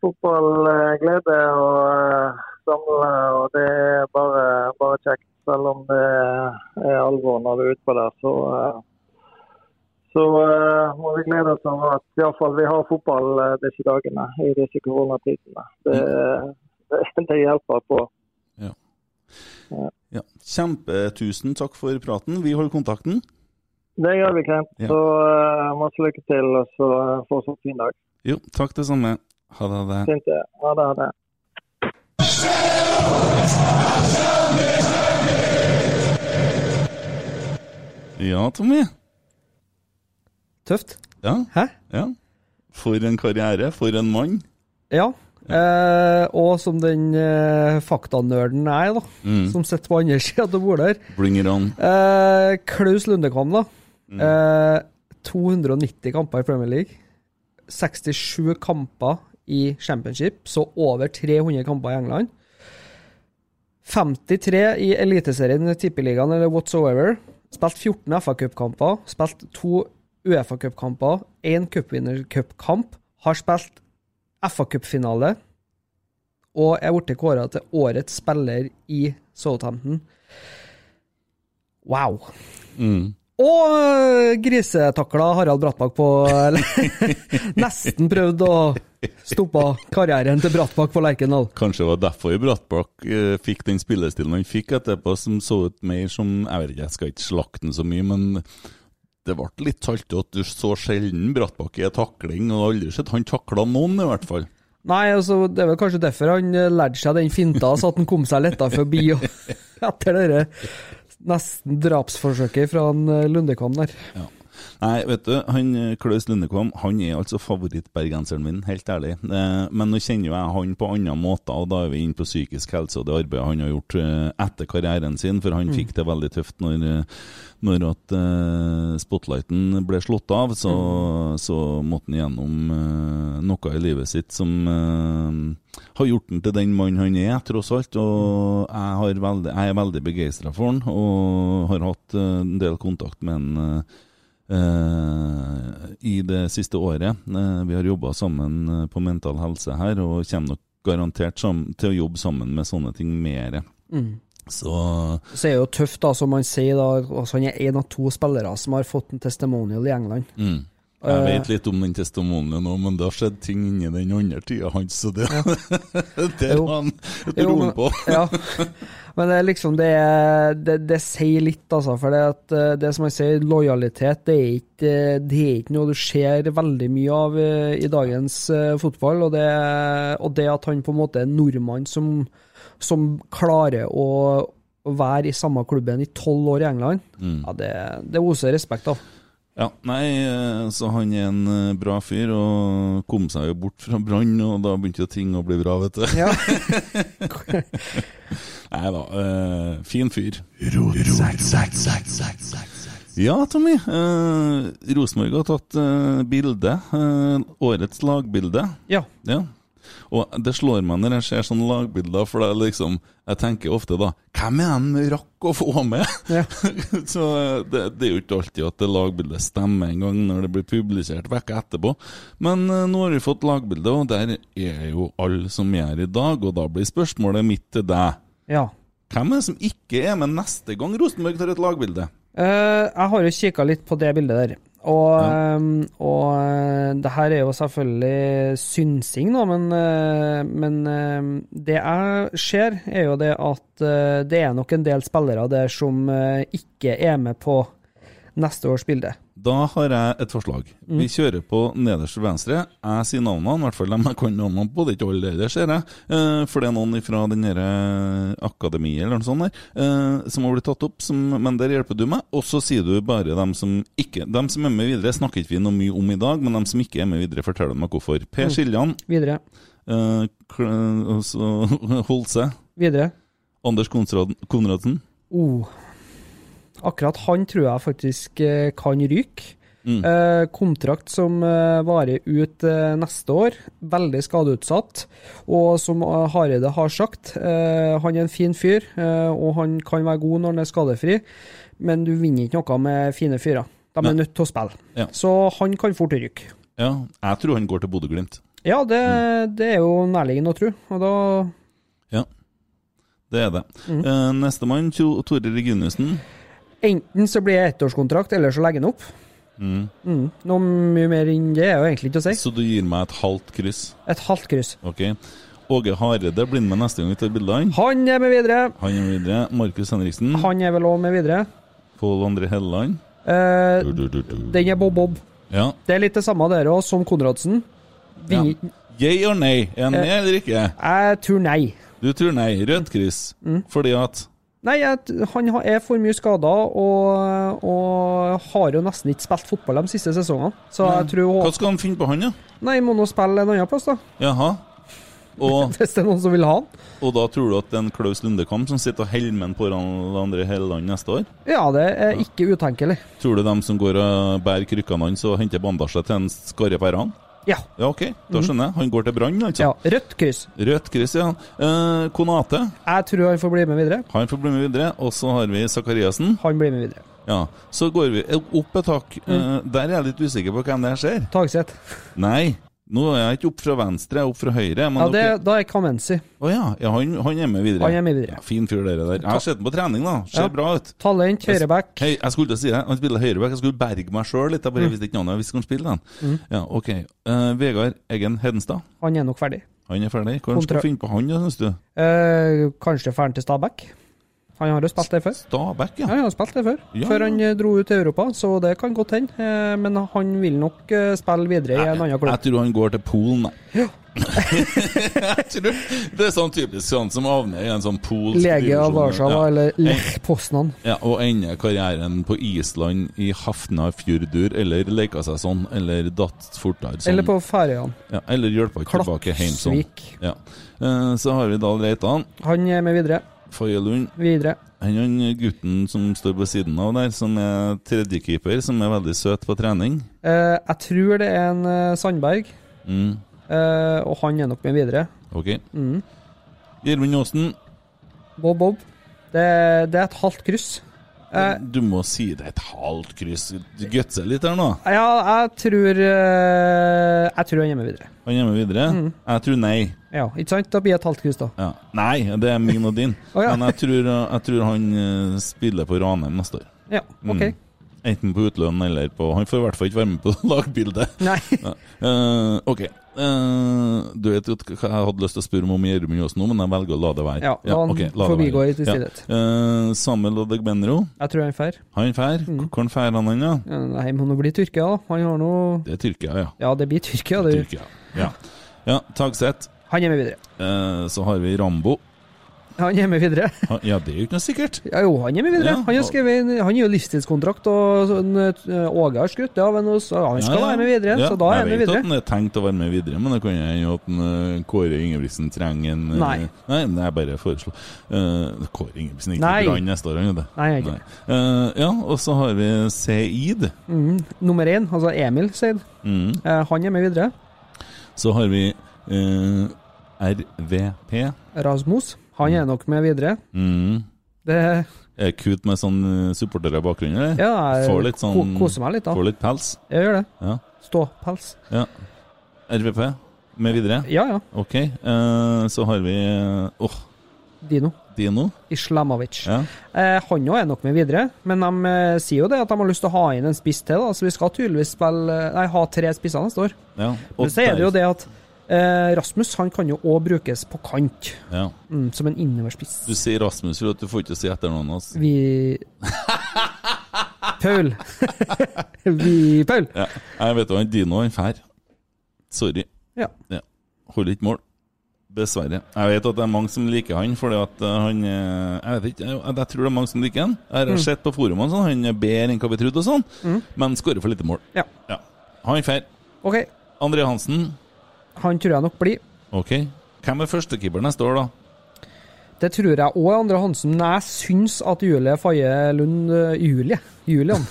Fotball eh, glede og eh, samle, og det er bare, bare kjekt. Selv om det er alvor når vi er utpå der, så, eh, så eh, må vi glede oss over at i alle fall vi har fotball eh, disse dagene i disse koronatidene. Det, det, [laughs] det hjelper på. Ja. Kjempetusen takk for praten. Vi holder kontakten. Det gjør vi, Kent. Ja. Så eh, masse lykke til, og så fortsatt fin dag. Jo, takk det samme. Ha det. Ha det. Ja, Tommy. Tøft. Ja, Hæ? ja. For en karriere, for en mann. Ja. Eh, og som den eh, faktanerden jeg er, da, Mm. som sitter på andre [laughs] sida av bordet her. Bring it on. Eh, Klaus Lundekvam, da. Mm. Eh, 290 kamper i Premier League. 67 kamper i Championship, så over 300 kamper i England. 53 i Eliteserien, Tippeligaen eller whatsoever. Spilt 14 FA-cupkamper, spilt to Uefa-cupkamper, én cupvinnercupkamp, har spilt FA-cupfinale og er blitt kåra til årets spiller i Southampton. Wow. Mm. Og øh, grisetakla Harald Brattbakk på [laughs] Nesten prøvd å stoppe karrieren til Brattbakk på Lerkendal. Kanskje det var derfor Brattbakk eh, fikk den spillestilen han fikk etterpå, som så ut mer som Jeg vet ikke, jeg skal ikke slakte den så mye, men det ble litt saltet at du så sjelden Brattbakk i en takling, og aldri sett han takla noen, i hvert fall. Nei, altså, det er vel kanskje derfor han øh, lærte seg den finta, så at han kom seg letta forbi og [laughs] etter det nesten drapsforsøket fra en Lundekvam der. Ja. Nei, vet du, han eh, Klaus Lundekvam han er altså favorittbergenseren min, helt ærlig. Eh, men nå kjenner jo jeg han på andre måter, og da er vi inne på psykisk helse og det arbeidet han har gjort eh, etter karrieren sin, for han fikk det veldig tøft når, når at spotlighten ble slått av. Så, så måtte han gjennom noe i livet sitt som har gjort han til den mannen han er, tross alt. Og jeg, har veldig, jeg er veldig begeistra for han, og har hatt en del kontakt med han. Eh, i det siste året. Eh, vi har jobba sammen eh, på mental helse her, og kommer nok garantert til å jobbe sammen med sånne ting mer. Så Så er det jo tøft, da, som man sier, da, altså han er én av to spillere som har fått en testimonial i England. mm. Jeg vet litt om den testimonien òg, men det har skjedd ting inni den andre tida hans, så det, ja. [laughs] der var han troen på. ja. [laughs] Men det er liksom det, det, det sier litt, altså. For det, at, eh, det som jeg sier, lojalitet, det er, ikke, det er ikke noe du ser veldig mye av eh, i dagens eh, fotball. Og det, og det at han på en måte er en nordmann som, som klarer å være i samme klubben i tolv år i England, ja, det, det oser respekt av. Ja, nei, så han er en bra fyr, og kom seg jo bort fra Brann, og da begynte jo ting å bli bra, vet du. Ja. [laughs] [laughs] Nei da, Uh, fin fyr. Ja, Tommy. Eh, Rosenborg har tatt eh, bilde. Eh, årets lagbilde. ja. Ja. Og det slår meg når jeg ser sånne lagbilder, for det er liksom Jeg tenker ofte da Hvem er han rakk å få med? Ja. [laughs] Så det, det er jo ikke alltid at det lagbildet stemmer en gang når det blir publisert vekk etterpå. Men eh, nå har vi fått lagbilde, og der er jo alle som er i dag. Og da blir spørsmålet mitt til deg. Ja. Hvem er det som ikke er med neste gang Rosenborg tar et lagbilde? Uh, jeg har jo kikka litt på det bildet der. Og, eh, og eh, det her er jo selvfølgelig synsing, nå, men, men det jeg ser, er jo det at det er nok en del spillere der som ikke er med på neste års bilde. Da har jeg et forslag. Vi kjører på nederst til venstre. Jeg sier navnene, i hvert fall dem jeg kan navnene på. Det er ikke alle der, ser jeg. Eh, For det er noen fra den derre eh, akademiet eller noe sånt der, eh, som har blitt tatt opp, som, men der hjelper du meg. Og så sier du bare dem som ikke Dem som er med videre, snakker ikke vi noe mye om i dag, men dem som ikke er med videre, forteller meg hvorfor. Per Siljan, Videre. eh, Kl- og så [laughs] Holse, Videre. Anders Konradsen. Oh. Akkurat han tror jeg faktisk eh, kan ryke. Mm. Eh, kontrakt som eh, varer ut eh, neste år. Veldig skadeutsatt. Og som eh, Hareide har sagt, eh, han er en fin fyr, og han kan være god når han er skadefri, men du vinner ikke noe med fine fyrer. De er nødt til å spille. Ja. Så han kan fort ryke. Ja, jeg tror han går til Bodø-Glimt. Ja, det, Mm. det er jo nærliggende å tro. Og da Ja, det er det. Mm. Eh, Nestemann, Tore Reginiussen. Enten så blir det ettårskontrakt, eller så legger han opp. Mm. Mm. Noe mye mer enn det er jo egentlig ikke å si. Så du gir meg et halvt kryss. Et halvt kryss. Ok. Åge Hareide blir med neste gang vi tar bilde av han. Er med videre. Han er med videre. Markus Henriksen. Han er vel òg med videre. Pål André Helleland. Eh, Du, du, du, den er bob-bob. Ja. Det er litt det samme der òg, som Konradsen. ja. Vi, Yay or nei? Er han med Eh. eller ikke? Jeg tror nei. Du tror nei. Rødt kryss. Mm. Fordi at Nei, han er for mye skada og, og har jo nesten ikke spilt fotball de siste sesongene. Så jeg tror Hva skal han finne på han, da? Nei, må nå spille en annen plass, da. Jaha. Og, [laughs] Hvis det er noen som vil ha han. og da tror du at det er en Klaus Lundekamp som sitter og holder med en i hele landet neste år? Ja, det er ikke utenkelig. Tror du dem som går og bærer krykkene hans og henter bandasje til en Skarre Perran? Ja. Ja, ok. Da skjønner jeg. Han går til Brann, altså. ja. Rødt kryss. Rødt kryss, ja. Eh, Konate, Jeg tror han får bli med videre. han får bli med videre. Og så har vi Sakariassen. Han blir med videre. Ja, Så går vi opp et hakk. Eh, Der er jeg litt usikker på hvem det her ser. Tagseth. Nei, nå er jeg ikke opp fra venstre, jeg er opp fra høyre. Men Ja, det, dere- da er Kamenzi. Å ja, ja han, han er med videre. Han er med videre. Ja, fin fyr, dere der. Jeg har sett ham på trening, da. Ser Ja. bra ut. Talent, høyreback. Hei, jeg skulle til å si det. Han spiller høyreback. Jeg skulle berge meg sjøl litt. Jeg Mm. bare visste ikke navnet. Jeg visste han spille den. Ja, ok. Uh, Vegard Eggen Hedenstad. Han er nok ferdig. Han er ferdig. Hvordan skal du finne på han, syns du? Uh, kanskje ferdig til Stabæk? Han har jo spilt der før. Stabæk, Ja, ja. han har spilt det før. Ja. Før han eh, dro ut til Europa, så det kan godt hende. Eh, men han vil nok eh, spille videre i en annen Jeg tror han går til Polen, nei. [laughs] jeg tror Det er sånn typisk sånn som havner i en sånn polsk Lege av. Warszawa Ja. eller Lech Poznan. Ja, og ender karrieren på Island i Hafnarfjordur, eller leika seg sånn, eller datt fortere sånn. Eller på Færøyene. ja, eller hjelpa tilbake hjem sånn. Ja. Så har vi da Reitan, Han er med videre. Faye Lund. Videre. Han gutten som står på siden av der, som er tredjekeeper, som er veldig søt på trening. Eh, jeg tror det er en eh, Sandberg, Mm, eh, og han er nok med videre. ok. Mm. Gjermund Aasen, Bob Bob. Det, det er et halvt kryss. Eh, du må si det et halvt kryss. Du gutser litt her nå. ja, jeg tror eh, Jeg tror han er med videre. Han er med videre. Mm. Jeg tror nei. Ja, ikke sant? Da blir det et halvt kryss, da. Ja. Nei, det er min og din. oh, ja. Men jeg tror, jeg tror han eh, spiller på Ranheim neste år. Ja, OK. Mm. Enten på utlønn eller på Han får i hvert fall ikke være med på [laughs] lagbildet. Nei. Ja. Eh, ok. Uh, du vet jo hva jeg hadde lyst til å spørre om Gjermund Aasen nå, men jeg velger å la det være. Ja, ja han ok, la det forbigå i tilsidighet. Ja. Uh, Samuel Odegbenro? Jeg tror han drar. han fær. Mm. Hvor fær han han, da? Ja, Nei, må nå bli Tyrkia, da. Han har nå Det er Tyrkia, ja. Ja, det blir Tyrkia. Det. Tyrkia. Ja, ja Tagseth. Han er med videre. Uh, så har vi Rambo. Han er med videre. Han, ja, det er jo ikke noe sikkert. Ja, jo, han er med videre. Ja, Han har skrevet Han jo livstidskontrakt, og sånn, eh, Åge har skutt av henne, så han skal Ja, være med videre. Så da er han med videre. Jeg vet at han er tenkt å være med videre, men det kan hende at en, eh, Kåre Ingebrigtsen trenger en eh, Nei. Nei, det er bare foreslå. Uh, Kåre Ingebrigtsen er ikke Nei. i Brann neste år, han er det. Nei, jeg er ikke. Eh, ja, og så har vi Seid. Mm. Nummer én, altså Emil Seid, Mm. Uh, han er med videre. Så har vi RVP. Rasmus, han er nok med videre. Mm. Det Er Kut med sånn eh, supportere i bakgrunnen, eller? Ja, Får litt sånn- koser meg litt, da. Får litt pels? Jeg gjør det. Ja. Ståpels. ja. RVP med videre? Ja, ja. Ok. Uh, så har vi Åh. Åh, Dino. Dino. Islamovic. Ja. Eh, han òg er nok med videre, men de eh, sier jo det at de har lyst til å ha inn en spiss til, da, så vi skal tydeligvis spille Nei, ha tre spisser neste år. ja. Men så er det jo det at eh, Rasmus han kan jo òg brukes på kant, Ja. mm, som en innoverspiss. Du sier Rasmus for at du får ikke si etternavnet hans. Vi [laughs] Paul. [laughs] Vi Paul. Ja. Jeg vet jo han Dino han fær. Sorry. Ja. Holder ikke mål. Dessverre. Jeg vet at det er mange som liker han, fordi at eh, han eh, Jeg vet ikke, jeg, tror det er mange som liker han. Jeg har sett på forumene sånn, han er bedre enn hva vi trodde og sånn, men skårer for lite mål. Ja. Ja. Han fær. OK, André Hansen. Han tror jeg nok blir. Ok. Hvem er førstekeeper neste år, da? Det tror jeg òg Andre Hansen, men jeg syns at Julie Faye Lund eh, Julie? Julian.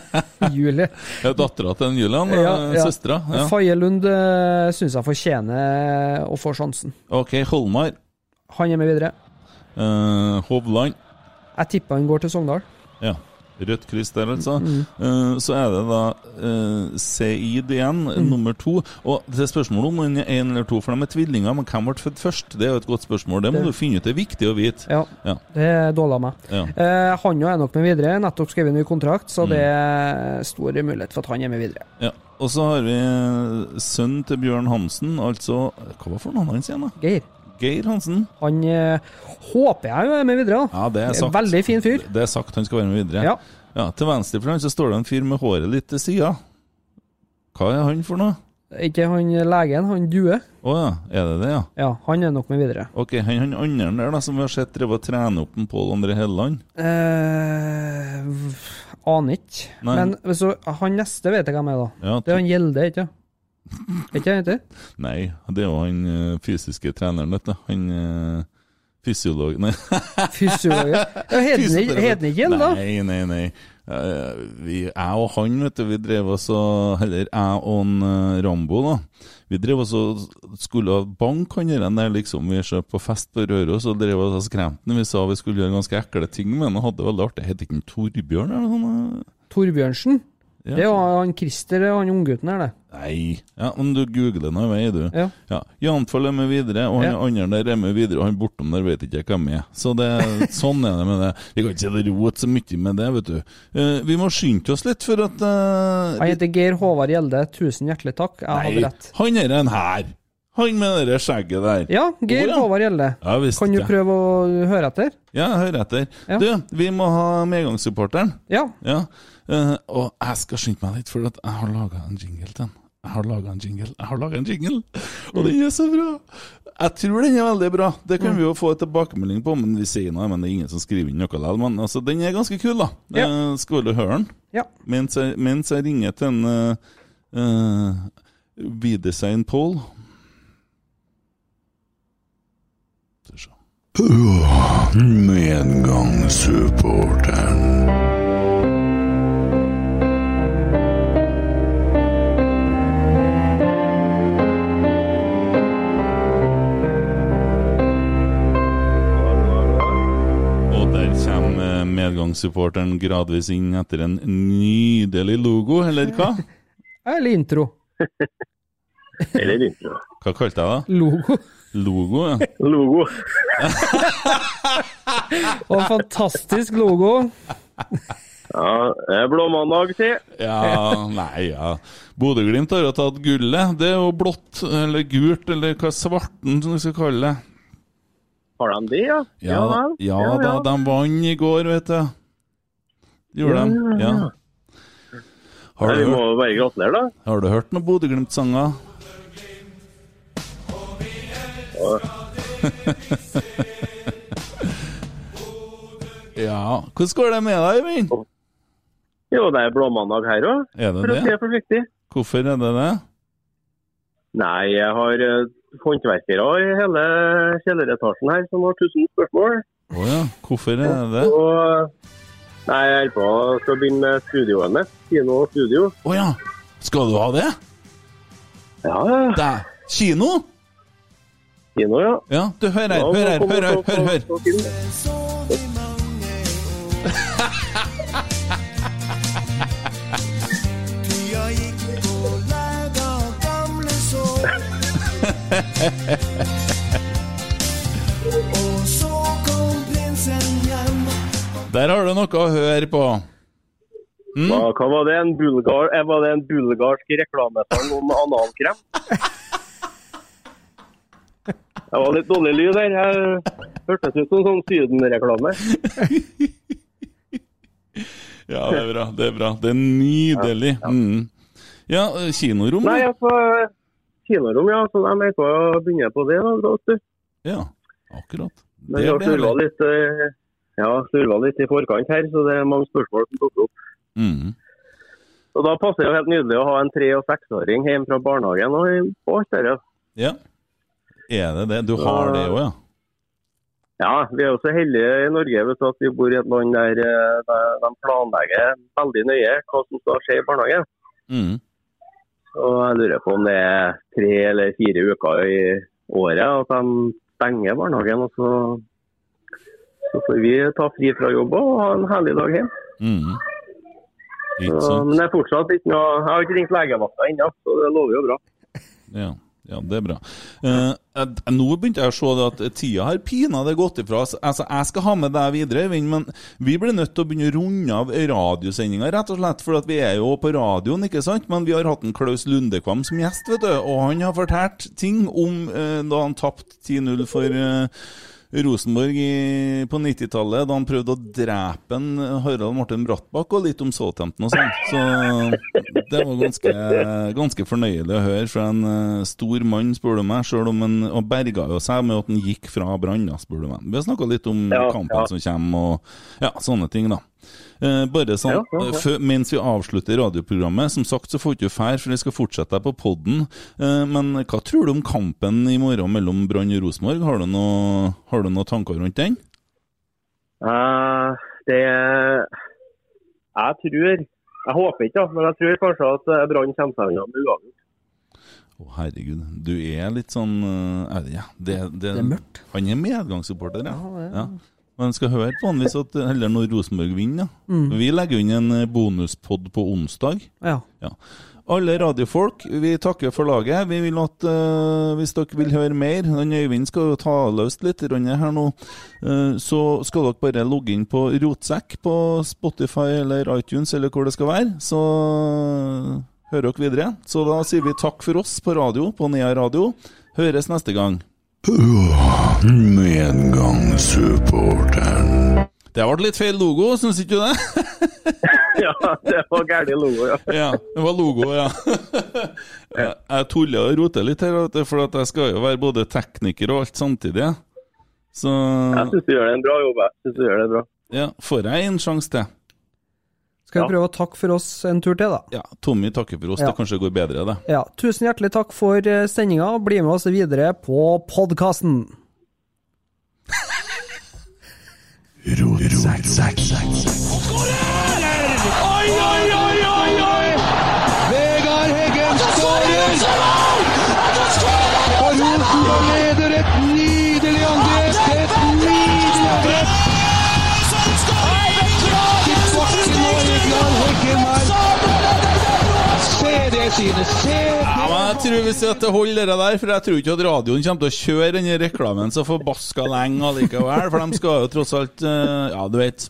[laughs] Julie. Ja, Dattera til en Julian? Ja, eh, ja. Søstera? Ja. Faye Lund uh, syns jeg fortjener å få sjansen. Ok, Holmar. Han er med videre. Uh, Hovland. Jeg tipper han går til Sogndal. Ja. Rødt kryss der, altså. Mm. Uh, så er det da uh, Seid igjen, Mm. nummer to. Og det er spørsmålet om han er én eller to, for de er tvillinger. Men hvem ble født først? Det er jo et godt spørsmål. Det må Det- du finne ut. Det er viktig å vite. Ja, Ja. det av meg. Ja. Uh, han er nok med videre. Nettopp skrevet ny kontrakt, så Mm. det er stor mulighet for at han er med videre. ja. Og så har vi sønnen til Bjørn Hansen, altså Hva var for navnet hans igjen, da? Geir. Geir Hansen. Han eh, håper jeg er med videre. Ja, det er sagt. Veldig fin fyr. Det er sagt han skal være med videre. Ja. Ja, Til venstre for han så står det en fyr med håret litt til sida. Hva er han for noe? Ikke han legen, han Due. Å ja, er det det, ja? Ja, han er nok med videre. Ok, han, han andre der da, som vi har sett drive og trene opp en Pål André Helleland. Eh, aner ikke. Nei. Men så, han neste vet jeg hvem er, da. Ja, Det er han Gjelde, ikke? Er ikke det? Nei, det er jo han eh, fysiske treneren, vet du. Han eh, Fysiolog Nei. [laughs] Fysiolog. Ja, Heden han ikke igjen, da? Nei, nei, nei. Eh, vi, jeg og han, vet du, vi drev oss og Eller jeg og en, Rambo, da. Vi drev oss og skulle banke han der, liksom. Vi er på fest på Røros og drev oss og skremte han. Vi sa vi skulle gjøre ganske ekle ting med han, og hadde det veldig artig. Het ikke han Torbjørn eller noe sånt? Torbjørnsen. Ja. Det er jo han Christer, han unggutten her, det. Nei, ja, men du googler nå i vei, du. Ja. Ja, Jantfall er med videre, og han Ja. andre der er med videre, og han bortom der vet ikke jeg hvem er. Så det, sånn er det med det. Vi kan ikke rote så mye med det, vet du. Uh, vi må skynde oss litt, for at uh, Han heter Geir Håvard Gjelde. Tusen hjertelig takk. Jeg hadde Nei, rett. han er en her. Han med det skjegget der. Ja, Geir oh, ja. Håvard Gjelde. Ja, visst Kan du prøve å høre etter? Ja, høre etter. Ja. Du, vi må ha medgangssupporteren. Ja. Ja. Eh, og jeg skal skynde meg litt, for at jeg har laga en jingle til den. Jeg har laga en jingle. Jeg har laget en jingle, og den er så bra! Jeg tror den er veldig bra. Det kan vi jo få en tilbakemelding på, men vi sier noe, men det er ingen som skriver inn noe likevel. Men altså, den er ganske kul, da. Ja. Uh, skal du høre den? Ja. Mens jeg, mens jeg ringer til en uh, uh, Videsign Paul Skal. Medgangssupporteren. Medgangssupporteren gradvis inn etter en nydelig logo, eller hva? [laughs] Eller intro. [laughs] Eller intro. Hva kalte jeg det? Logo. Logo, ja. Logo. [laughs] Og en fantastisk logo. Ja, det er blåmandag til. Ja, nei, ja. Bodø-Glimt har jo tatt gullet. Det er jo blått, eller gult, eller hva svarten som du skal kalle det. Har de det, ja? Ja, vel. ja, da, de vant i går, vet du. Gjorde de? Ja. Har Nei, vi må hørt, bare gratulere, da. har du hørt noen Bodø-Glimt-sanger? [laughs] Ja. Hvordan går det med deg, Eivind? Jo, det er blåmandag her òg, Er det for å det? for. Hvorfor er det det? Nei, jeg har eh, håndverkere i hele kjelleretasjen her som har tusen spørsmål. Å ja. Hvorfor er det det? Og nei, jeg holder på skal begynne med studioet mitt. Kino og studio. Å ja. Skal du ha det? Ja, ja. Kino? Kino, ja. Ja, du, hør her, hør her, hør her, Hør, hør. hør [laughs] [laughs] [laughs] Der har du noe å høre på. Mm? Hva, hva var det? En bulgar, eh, var det en bulgarsk reklamesang om analkrem? Det var litt dårlig lyd der. Jeg hørtes ut som sånn Syden-reklame. Ja, det er bra. Det er bra. Det er nydelig. Mm. Ja, kinorom, Nei, altså Kinorom, ja. Så de er på å begynne på det. da. Ja, akkurat. Men Det vi har blir litt, eh, ja, surva litt i forkant her, så det er mange spørsmål som dukker opp. Mm. Og Da passer det jo helt nydelig å ha en tre- og seksåring hjemme fra barnehagen og på det. Ja. Er det det? Du har det òg, ja? Ja, vi er jo så heldige i Norge vet du, at vi bor i et land der, eh, der de planlegger veldig nøye hva som skal skje i barnehagen. Mm. Og jeg lurer på om det er tre eller fire uker i året at de stenger barnehagen. Og så, så får vi ta fri fra jobb og ha en herlig dag hjemme. Mm. Så, men det er fortsatt ikke noe Jeg har ikke ringt legevakta ennå, så det lover jo bra. Ja. ja, det er bra. Eh, jeg- nå begynte jeg å se at tida har pinadø gått ifra oss. Altså, jeg skal ha med deg videre, Eivind, men vi blir nødt til å begynne å runde av radiosendinga, rett og slett. For at vi er jo på radioen, ikke sant? Men vi har hatt en Klaus Lundekvam som gjest, vet du. Og han har fortalt ting om eh, da han tapte 10-0 for eh, Rosenborg i, på 90-tallet, da han prøvde å drepe en Harald Martin Brattbakk, og litt om Southampton og sånn. Så det var ganske, ganske fornøyelig å høre fra en uh, stor mann, spør du meg. Selv om han og berga jo seg med at han gikk fra Brann, spør du meg. Vi har snakka litt om Ja, kampen ja. som kommer, og ja, sånne ting, da. Eh, bare sånn, Ja, ja, ja. eh, før- mens vi avslutter radioprogrammet Som sagt så får ikke du fær, for vi skal fortsette på podden. Eh, men hva tror du om kampen i morgen mellom Brann og Rosenborg? Har du noe, har du noen tanker rundt den? Uh, det Jeg tror Jeg håper ikke, da, men jeg tror kanskje at Brann kommer seg unna med uavgjort. Å, herregud. Du er litt sånn er det, ja, det, det, Det er mørkt. Han er medgangssupporter, ja. Ja, er- ja. Men skal høre hvis at heller når Rosenborg vinner. Mm. Vi legger inn en eh, bonuspod på onsdag. Ja. Ja. Alle radiofolk, vi takker for laget. Vi vil at uh, Hvis dere vil høre mer Øyvind skal jo ta løst litt her nå. Uh, så skal dere bare logge inn på Rotsekk på Spotify eller iTunes eller hvor det skal være. Så hører dere videre. Så da sier vi takk for oss på radio, på Nea radio. Høres neste gang. Medgangssupporteren. Det ble litt feil logo, syns ikke du det? [laughs] ja, det var gæren logo, ja. [laughs] Ja, det var logo, ja. [laughs] Jeg, tuller og roter litt her, for at jeg skal jo være både tekniker og alt samtidig. Så Jeg syns du gjør det en bra jobb. Jeg synes du gjør det bra. ja, får jeg en sjanse til? Skal vi prøve å takke for oss en tur til, da? Ja, Tommy takker for oss. Ja. Det kanskje går bedre, det. Ja, Tusen hjertelig takk for eh, sendinga. Bli med oss videre på podkasten. Oi, oi, oi, oi, oi! Vegard Heggen skårer! Jeg tror vi skal holde holder det der, for jeg tror ikke at radioen kommer til å kjøre denne reklamen så forbaska lenge allikevel. For de skal jo tross alt eh, Ja, du vet.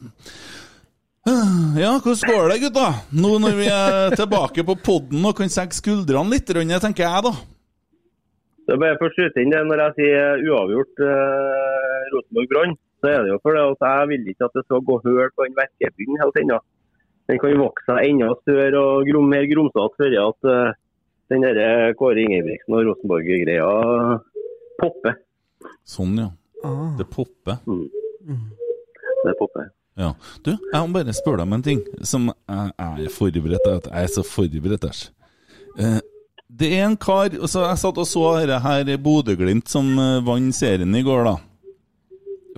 Ja, hvordan går det, gutta? Nå når vi er tilbake på podden og kan senke skuldrene litt, rundt, tenker jeg, da. Det bare for å skyte inn det når jeg sier uavgjort eh, Rosenborg-Brann, så er det jo fordi at jeg vil ikke at det skal gå hull på den verkebyen helt ennå. Den kan vokse seg enda større og mer grumsete før at eh, den der Kåre Ingebrigtsen og Rosenborg-greia popper. Sånn, ja. Ah. Det popper. Det popper. Ja. Du, jeg må bare spørre deg om en ting som jeg, er forberedt på. Jeg er så forberedt, æsj. Eh, det er en kar altså Jeg satt og så dette her Bodø-Glimt som eh, vant serien i går, da.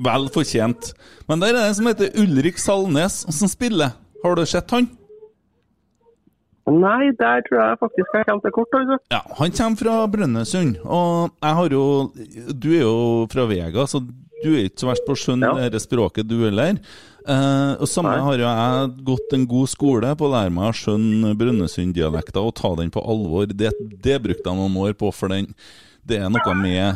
Vel fortjent. Men der er det en som heter Ulrik Salnes som spiller. Har du sett han? Nei, der tror jeg faktisk jeg kommer til kort. altså. Ja, Han kommer fra Brønnøysund, og jeg har jo Du er jo fra Vega, så du er ikke så verst på å skjønne Ja. dette språket, du heller. Eh, og Samme Nei. har jo jeg gått en god skole på å lære meg å skjønne Brønnøysund-dialekta og ta den på alvor. Det, det brukte jeg noen år på, for den det er noe med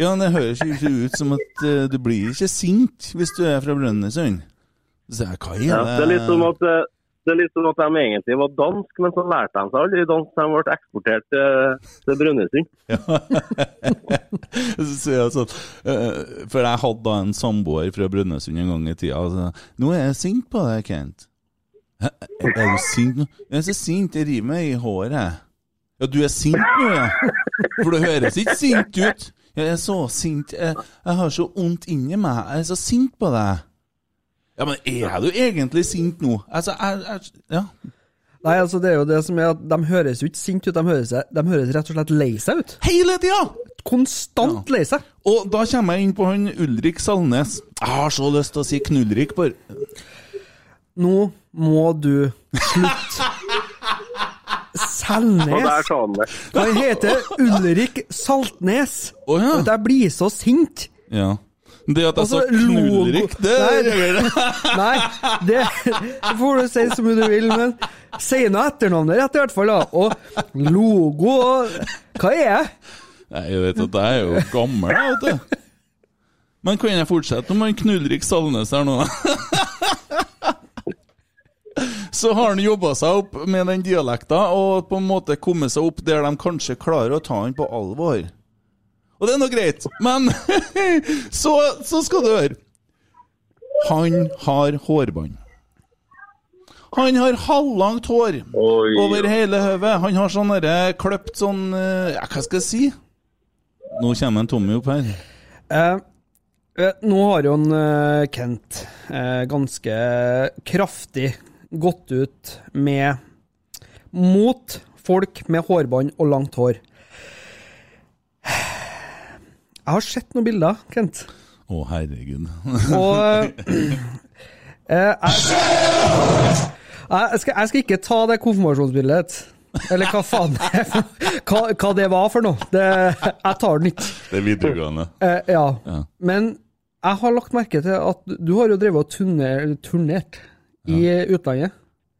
Ja, det høres ikke ut som at uh, du blir ikke sint hvis du er fra Brønnøysund. Så jeg, hva er Ja, det det er litt som at eh, det litt sånn at de egentlig var dansk, men så lærte de seg aldri dansk. De ble eksportert til, til Brønnøysund. [laughs] Jeg sånn eh, For jeg hadde da en samboer fra Brønnøysund en gang i tida. Altså, 'Nå er jeg sint på deg, Kent'. «Hæ? Er du sint nå? Jeg er så sint, jeg river meg i håret. Ja, du er sint nå, ja? For du høres ikke sint ut. Jeg er så sint. Jeg, jeg har så vondt inni meg. Jeg er så sint på deg. Ja, men er du egentlig sint nå? Altså, jeg, jeg Ja. Nei, altså det er jo det som er at de høres jo ikke sinte ut, de høres, de høres rett og slett lei seg ut. Hele tida! Konstant lei seg. Og da kommer jeg inn på han Ulrik Salnes. Jeg har så lyst til å si Knullrik, bare. Nå må du slutte. [laughs] Selnes. det. Han heter Ulrik Saltnes. Oh, ja. Og jeg blir så sint. Ja. Det at jeg Altså, sa Knullrik, det gjør reagerer det. [laughs] Nei, det det får du si så mye du vil, men si nå etternavnet rett, i hvert fall. da. Og logo og Hva er jeg? Nei, jeg vet at jeg er jo gammel, jeg, vet du. Men kan jeg fortsette om han Knullrik Salnes her nå? [laughs] Så har han jobba seg opp med den dialekta og på en måte kommet seg opp der de kanskje klarer å ta han på alvor. Og det er nå greit, men [laughs] så, så skal du høre. Han har hårbånd. Han har halvlangt hår Oi. over hele hodet. Han har sånn derre kløpt sånn eh, Ja, hva skal jeg si? Nå kommer en Tommy opp her. Eh, Eh, Nå har jo en eh, Kent eh, ganske kraftig gått ut med mot folk med hårbånd og langt hår. Jeg har sett noen bilder, Kent. Å, herregud. Og [laughs] eh, jeg, jeg, skal, jeg skal ikke ta det konfirmasjonsbildet. Eller hva faen det hva, hva det var for noe. Det, jeg tar den ikke. Det er videregående. Eh, ja. Ja. Men jeg har lagt merke til at du har jo drevet og turner, turnert i utlandet.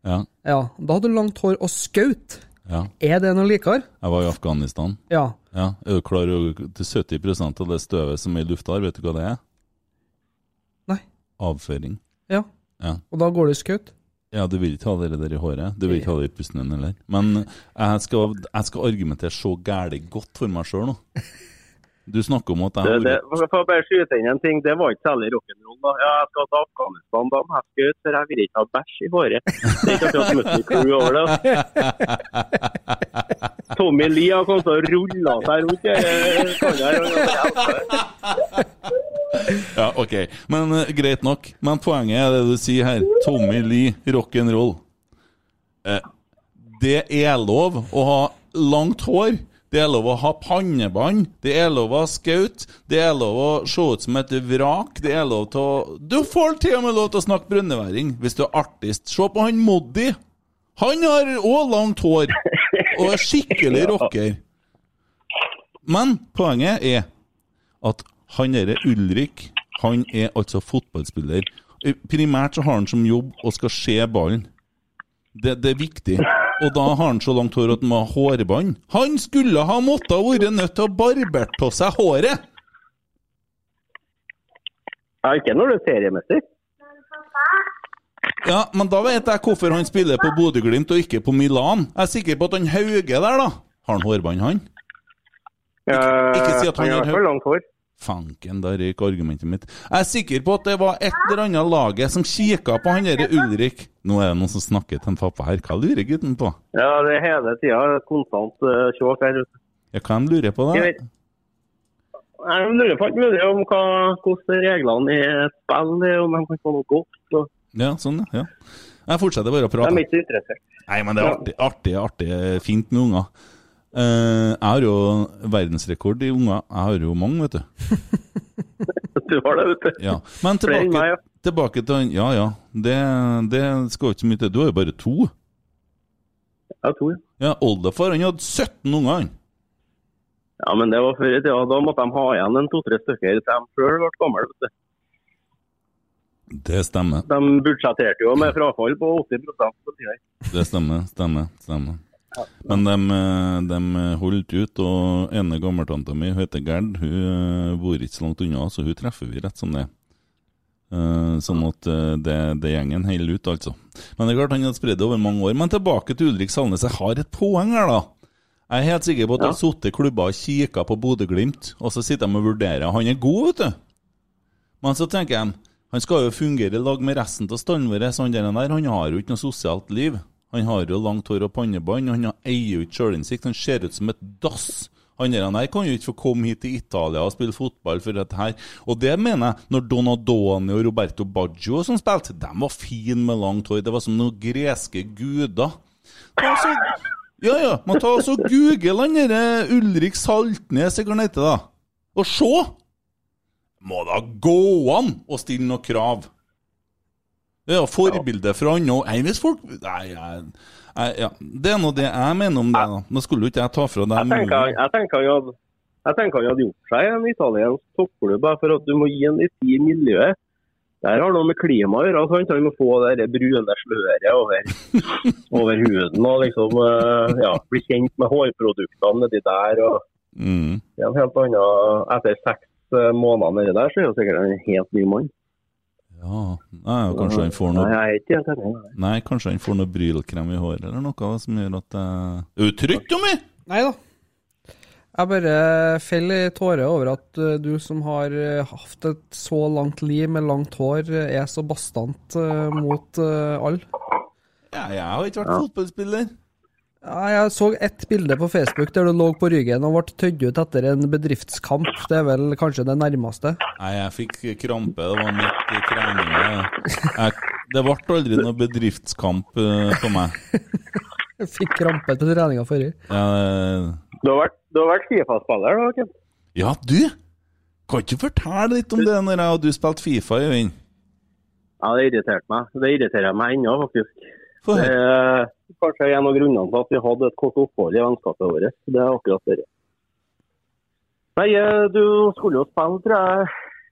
Ja. Ja. Da hadde du langt hår og skaut. ja. Er det noe likere? Jeg var i Afghanistan. Ja. Ja. Er du klar over til 70% av det støvet som er i lufta her, vet du hva det er? Nei. Avføring. Ja. Ja. Og da går det skaut? Ja, du vil ikke ha det der i håret. Du vil ikke ha det i pusten din heller. Men jeg skal, jeg skal argumentere så gæli godt for meg sjøl nå. Du snakker om at Det, det, for å bare skyte inn en ting, det var ikke særlig rock'n'roll. Ja, jeg skal til Afghanistan da, men jeg skal ut, for jeg vil ikke ha bæsj i håret. Det er ikke akkurat Crüe over det. Tommy Lee har kommet å rulle seg rundt. her. Ja, ok. Men uh, greit nok. Men poenget er det du sier her. Tommy Lee, rock'n'roll. Uh, det er lov å ha langt hår. Det er lov å ha pannebånd. Det er lov å ha skaut. Det er lov å se ut som et vrak. Det er lov til å Du får til og med lov til å snakke brønneværing hvis du er artist. Se på han Moddi. Han har òg langt hår og er skikkelig [laughs] rocker. Men poenget er at han derre Ulrik, han er altså fotballspiller. Eh, Primært så har han som jobb å skal se ballen. Det, det er viktig. Og da har han så langt hår at han må ha hårbånd. Han skulle ha måttet ha vært nødt til å barbert på seg håret! Ja, ikke når du er seriemester. Ja, men da vet jeg hvorfor han spiller på Bodø-Glimt og ikke på Milan. Jeg er sikker på at han Hauge der, da Har han hårbånd, han? ikke si at han han har langt hår. Fanken, da røyk argumentet mitt. Jeg er sikker på at det var et eller annet laget som kikka på han derre Ulrik. Nå er det noen som snakker til en pappa her. Hva lurer gutten på? Ja, det er hele tida konstant uh, sjåk her. Ja, hva de lurer på, da? Jeg, Jeg lurer på alt mulig om hva, hvordan reglene i et spill er, om de kan få noe godt. Og Ja, sånn, ja. Jeg fortsetter bare å de prate. er ikke så interessert. Nei, men det er artig, artig, artig fint med unger. Eh, jeg har jo verdensrekord i unger. Jeg har jo mange, vet du. [laughs] Du har det, vet du. Ja. Men tilbake, meg, ja. tilbake til han Ja ja, det, det skal jo ikke mye til. Du har jo bare to. Jeg har to, Ja, Oldefar han hadde 17 unger, han. Ja, men det var før i tida. Da måtte de ha igjen en to-tre stykker til de sjøl ble gamle. vet du. Det stemmer. De budsjetterte jo med frafall på 80% på tida. Det stemmer, stemmer, stemmer. Men de, de holdt ut, og ene gammeltanta mi, heter Gerd, hun eh, bor ikke så langt unna, så hun treffer vi rett som det. Eh, sånn at eh, det, det gjengen holder ut, altså. Men det er klart han har spredd det over mange år. Men tilbake til Ulrik Salnes. Jeg har et poeng her, da. Jeg er helt sikker på at det har sittet klubber og kikka på Bodø-Glimt, og så sitter de og vurderer. Han er god, vet du. Men så tenker jeg, han skal jo fungere i lag med resten av standen vår. så Han der, han har jo ikke noe sosialt liv. Han har jo langt hår og pannebånd, og han eier jo ikke sjølinnsikt. Han ser ut som et dass. Han der, kan jo ikke få komme hit til Italia og spille fotball for dette her. Og det mener jeg, når Donadoni og Roberto Baggio som spilte, de var fine med langt hår. Det var som noen greske guder. Ta så, ja, ja, man tar altså google han derre Ulrik Saltnes, jeg kan heter, da. Og se! Må da gå an å stille noen krav. Er forbilde for andre. Nei, hvis folk Nei, jeg, ja. det er nå det jeg mener om det. da. Nå skulle jo ikke jeg ta fra deg Jeg tenker, jeg tenker han hadde jeg tenker han hadde gjort seg en italiensk toppklubb, for at du må gi en litt i miljøet. Det har noe med klima å gjøre. sant? Han må få det brune sløret over, [laughs] over huden og liksom eh, ja, bli kjent med hårproduktene nedi der. og mm. det er en helt annen, Etter seks eh, måneder nedi der, så er han sikkert en helt ny mann. Ja, nei, kanskje han får Nei, noe jeg er ikke helt enig. nei. Kanskje han får noe brylkrem i håret eller noe som gjør at det Er du trygg, Tommy? Nei da. Jeg bare feller i tårer over at eh, du som har eh, hatt et så langt liv med langt hår, eh, er så bastant eh, mot alle. Ja, jeg har ikke vært fotballspiller. Ja, jeg så ett bilde på Facebook der du lå på ryggen og ble tødd ut etter en bedriftskamp. Det er vel kanskje det nærmeste? Nei, jeg fikk krampe. Det var midt i treninga. Det ble aldri noe bedriftskamp eh, på meg. [laughs] Jeg fikk krampe på treninga forrige. Jeg, Du har vært, du har vært Fifa-spiller, da, Ken? ja, du! Kan ikke fortelle litt om det når jeg og du spilte Fifa, Øyvind? Ja, det irriterte meg. Det irriterer meg ennå, faktisk. Det er kanskje en av grunnene til at vi hadde et kort opphold i vennskapet vårt. Det er akkurat det. Nei, eh, du skulle jo spille, tror jeg,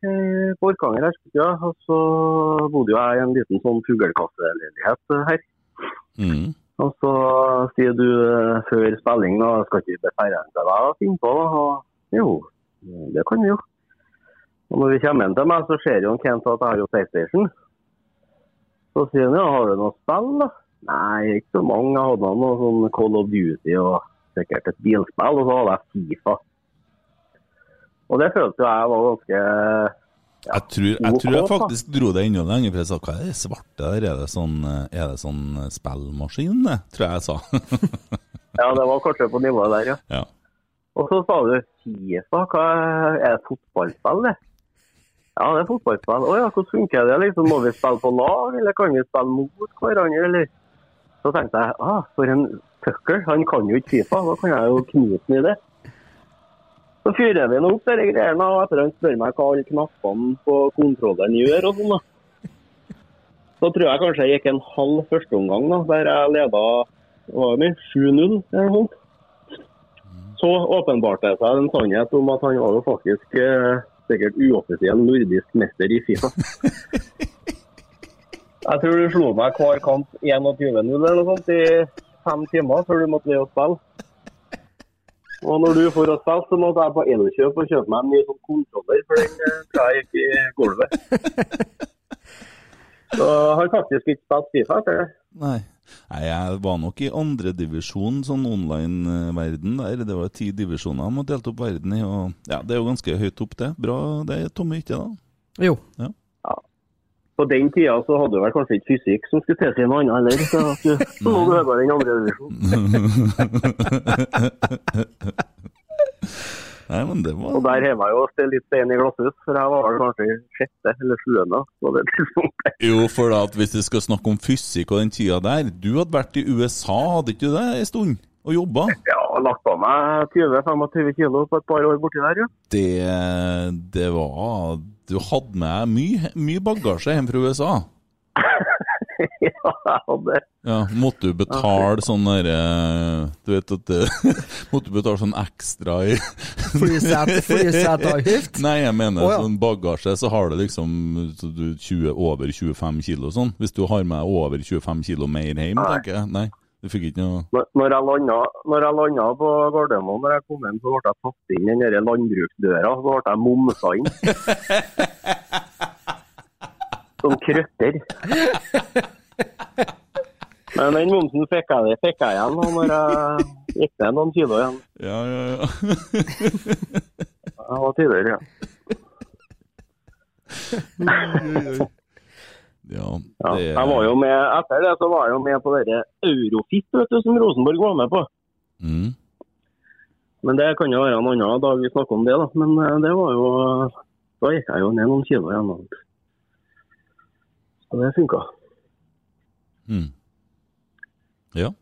eh, på Orkanger her. Ja. Og så bodde jo jeg i en liten sånn fuglekasseleilighet eh, her. Mm. Og så sier du eh, før spilling da, skal ikke vi til deg og finne på? Og, jo, det kan vi jo. Og når vi kommer inn til meg, så ser jo Kent at jeg har jo PlayStation. Så sier han ja, har du noe spill da? Nei, ikke så mange. Jeg hadde noe sånn Call of Duty og sikkert et bilspill, og så hadde jeg Fifa. Og det følte jo jeg var ganske Jeg tror, jeg tror jeg faktisk dro det enda lenger, for jeg sa hva er det svarte der? Er det sånn, eh, er det sånn spillmaskin, det? Tror jeg jeg sa. [laughs] Ja, det var kanskje på nivået der, ja. ja. Og så sa du Fifa, hva er det fotballspill det? Ja, det er fotballspill. Å ja, hvordan funker det? liksom? Må vi spille på lag, eller kan vi spille mot hverandre, eller? Så tenkte jeg, ah, for en pucker, han kan jo ikke Fifa, da kan jeg jo knuse den i det. Så fyrer vi nå opp disse greiene, og etter han spør meg hva alle knappene på kontrolleren gjør og sånn da. Så tror jeg kanskje jeg gikk en halv førsteomgang da, der jeg det, 7-0 eller noe sånt så åpenbarte det seg en sannhet om at han var jo faktisk eh, sikkert uoffisiell nordisk mester i Fifa. [laughs] Jeg tror du slo meg hver kamp 21-0 eller noe sånt i fem timer før du måtte ned og spille. Og når du får å spille, så måtte jeg på Elkjøp og kjøpe meg en ny sånn kontroller, for den eh, tror jeg gikk i gulvet. [laughs] Så jeg har faktisk ikke spilt Fifa etter det. Nei. Nei, jeg var nok i andredivisjon, sånn online-verden der. Det var ti divisjoner man delte opp verden i, og ja, det er jo ganske høyt opp, det. Bra, det er tomme ikke, da. Jo. På den tida så hadde du vel kanskje ikke fysikk som skulle tilsi noe annet heller. Så du [laughs] så lå du høyere enn andre divisjon. [laughs] Nei, men det var... Og der har jeg jo litt stein i glasshus, for jeg var vel kanskje sjette eller sjuende på det tidspunktet. Jo, for da at hvis vi skal snakke om fysikk og den tida der Du hadde vært i USA, hadde ikke du det, en stund? Og jobba? Ja, lagt på meg 20-25 kilo på et par år borti der, jo. Det, det var Du hadde med mye, mye bagasje hjem fra USA. [laughs] [laughs] ja, jeg hadde Ja, Måtte du betale sånn derre Du vet at det, [laughs] Måtte du betale sånn ekstra i [laughs] Flysete- Flyseteavgift? Nei, jeg mener oh, ja. sånn bagasje, så har du liksom så du 20, over 25 kilo sånn. Hvis du har med over 25 kilo mer hjem, Nei. tenker jeg. Nei, du fikk ikke noe Når- Når jeg landa, på Gardermoen, når jeg kom inn, så ble jeg tatt inn i den landbruksdøra. Så ble jeg momsa inn. Som krøtter. Men den momsen fikk jeg, fikk jeg igjen når jeg gikk ned noen kilo igjen. Ja, ja, ja. Jeg var tidligere, ja. ja, ja. Jeg var jo med, etter det så var jeg jo med på det Eurofit, vet du, som Rosenborg var med på. mm. Men det kan jo være en annen dag vi snakker om det, da. Men eh, det var jo Da gikk jeg jo ned noen kilo igjen. da. Så det funka. Mm. Ja.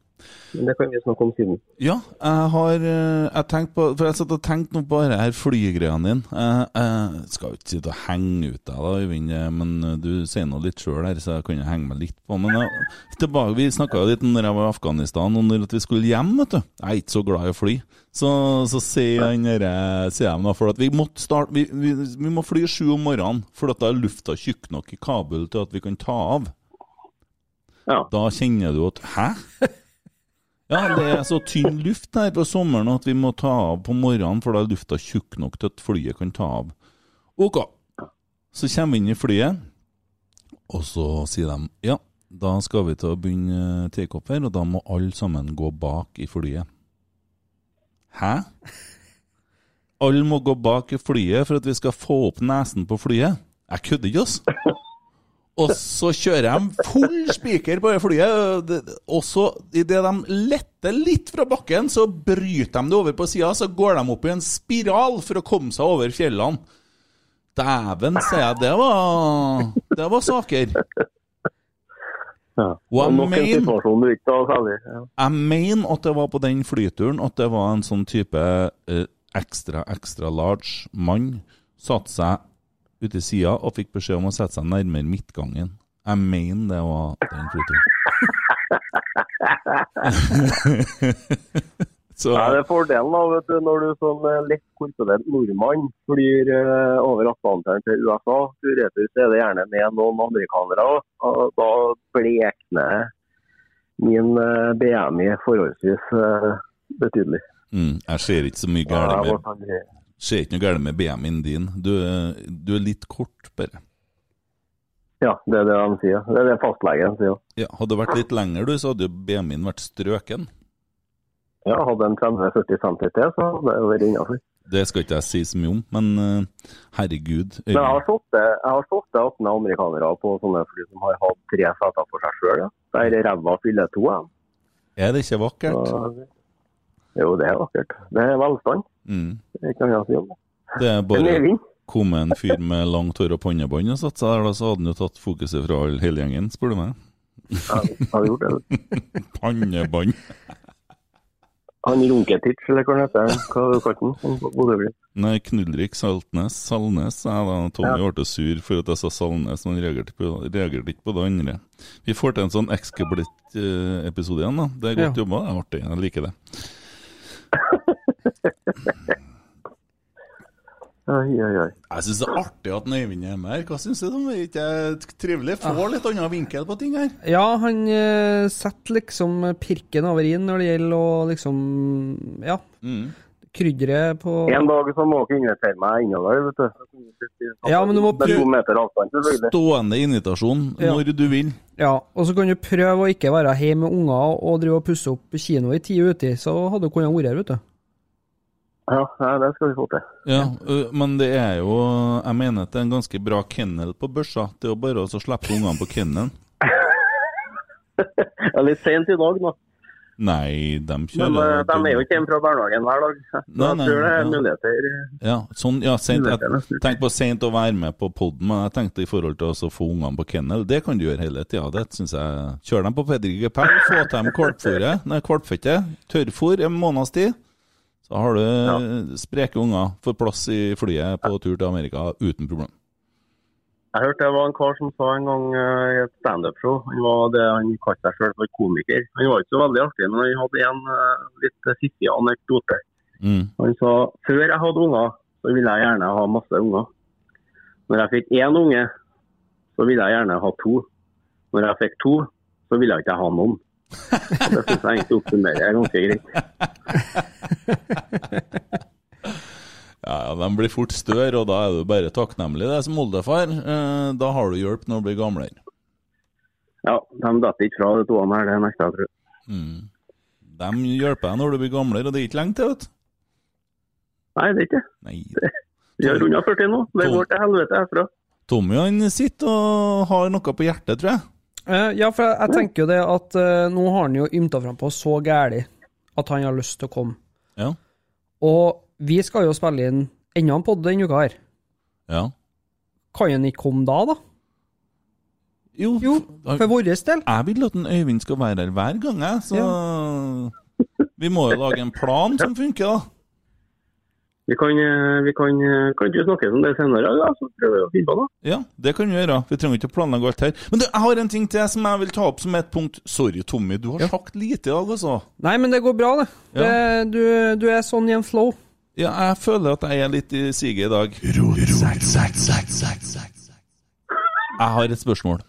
Men det kan vi snakke om siden. Ja, jeg har eh, jeg tenkt på For jeg satt og tenkte nå på dette her flygreiene dine. Jeg, jeg skal jo ikke sitte og henge ut deg, da, Øyvind, eh, men eh, du sier nå litt sjøl her, så jeg kunne henge meg litt på. Men jeg, tilbake, vi snakka jo litt når jeg var i Afghanistan, når at vi skulle hjem, vet du. Jeg er ikke så glad i å fly. Så, så sier han Sier for at vi måtte starte vi, vi, vi må fly sju om morgenen, for at da er lufta tjukk nok i Kabul til at vi kan ta av. Ja. Da kjenner du at Hæ? Ja, det er så tynn luft her på sommeren at vi må ta av på morgenen, for da er lufta tjukk nok til at flyet kan ta av. Ok. Så kommer vi inn i flyet, og så sier de ja, da skal vi til å begynne take-off her, og da må alle sammen gå bak i flyet. Hæ? Alle må gå bak i flyet for at vi skal få opp nesen på flyet? Jeg kødder ikke, ass. Og så kjører de full spiker på flyet. Og så, idet de letter litt fra bakken, så bryter de det over på sida. Så går de opp i en spiral for å komme seg over fjellene. Dæven, sier jeg. Det var, det var saker. Ja. Og mener-. Ja. Jeg mener at det var på den flyturen at det var en sånn type eh, ekstra, ekstra large mann. Satte seg i sida og fikk beskjed om å sette seg nærmere midtgangen. Jeg mener det var den flyturen. [laughs] Så Ja, det er fordelen da, vet du, når du som eh, lett korpulent nordmann flyr eh, over Atlanteren til USA. Tur-retur så er det gjerne med noen amerikanere. Og da blekner min eh, BMI forholdsvis eh, betydelig. mm, jeg ser ikke så mye galt med, ser ikke noe galt med BM-en din. Du, du er litt kort, bare. ja, det er det de sier. Det er det fastlegen sier. Ja, hadde det vært litt lenger, du, så hadde jo BM-en vært strøken. Ja, hadde en 30-40 cm til, så hadde det vært innafor. Det skal ikke jeg si så mye om, men eh, herregud. Men jeg har sittet jeg har sittet attmed amerikanere på sånne fly som har hatt tre seter for seg sjøl. Ja. Der ræva fyller to. Ja. Er det ikke vakkert? Så- Jo, det er vakkert. Det er velstand. Mm. Det er ikke si om det. Det er bare kom en fyr med langt hår og pannebånd og satt seg der, da, så hadde han jo tatt fokuset fra hele gjengen, spør du meg. Ja, har gjort det. [laughs] Pannebånd. Han Runketitch, eller hva han heter. Hva har du kalt han? Han Bodø-Glimt. Nei, Knudrik Saltnes. Salnes. Jeg da, Tommy ble sur for at jeg sa Salnes, men reagerte ikke på, reagerte ikke på det andre. Vi får til en sånn Excablitt-episode igjen, da. Det er godt Ja. jobba. Det er artig. Jeg liker det. Oi, oi, oi. Jeg syns det er artig at Øyvind er med her. Hva syns du? Det er ikke det trivelig? Får litt annen vinkel på ting her. Ja, han eh, setter liksom pirken over i-en når det gjelder å liksom Ja, Mm. krydderet på En dag så må dere invitere meg innover, vet du. Ja, men du må prøve-. Stående invitasjon Ja. når du vil. Ja, og så kan du prøve å ikke være hjemme med unger og drive og pusse opp kino i ti uker, så hadde du kunnet vært her, vet du. Ja, det skal vi få til. Ja, men det er jo Jeg mener at det er en ganske bra kennel på børsa. Det er jo bare å slippe ungene på kennelen. [laughs] Det er litt sent i dag, da. Nei, de kjører Men de er jo ikke hjemme fra barnehagen hver dag. Så Nei, jeg tror det er ja. muligheter. Ja, sånn, ja sent, jeg tenkte på sent å være med på poden, men jeg tenkte i forhold til å få ungene på kennel. Det kan du gjøre hele tida. Det syns jeg. Kjør dem på Pedigree Pell, få til dem kvalpfôret, nei, kvalpfettet. Tørrfôr en måneds tid. Så har du spreke unger. Får plass i flyet på tur til Amerika uten problem. Jeg hørte det var en kar som sa en gang eh, i et standup-show Han var det han kalte seg selv for komiker. Han var ikke så veldig artig, men han hadde en eh, litt fiffig anekdote. Mm. Han sa før jeg hadde unger, så ville jeg gjerne ha masse unger. Når jeg fikk én unge, så ville jeg gjerne ha to. Når jeg fikk to, så ville jeg ikke ha noen. Det syns jeg egentlig oppsummerer ganske greit. Ja, ja, De blir fort større, og da er du bare takknemlig det som oldefar. Eh, da har du hjelp når du blir gamlere. Ja, de detter ikke fra de to her, det nekter jeg å tro. Mm. De hjelper deg når du blir gamlere, og det er ikke lenge til, vet du. Nei, det er ikke det. Vi har runda 40 nå. Det går til helvete herfra. Tommy han sitter og har noe på hjertet, tror jeg. Eh, ja, for jeg, jeg tenker jo det at uh, nå har han jo ymta frampå så gæli at han har lyst til å komme. Ja. Og vi skal jo spille inn enda en podd denne uka her. ja. Kan han ikke komme da, da? Jo, Jo, for vår del. jeg vil at en Øyvind skal være her hver gang, jeg. Så vi må jo lage en plan som funker, da. Vi kan, eh, vi kan, eh, kan ikke snakke om det senere, da, så prøver vi å finne på noe. Ja, det kan vi gjøre. Vi trenger ikke å planlegge alt her. Men du, jeg har en ting til som jeg vil ta opp som et punkt. Sorry, Tommy, du har sagt lite i dag, altså. Nei, men det går bra, det. Ja. det du, du er sånn i en flow. Ja, jeg føler at jeg er litt i siget i dag. Jeg har et spørsmål.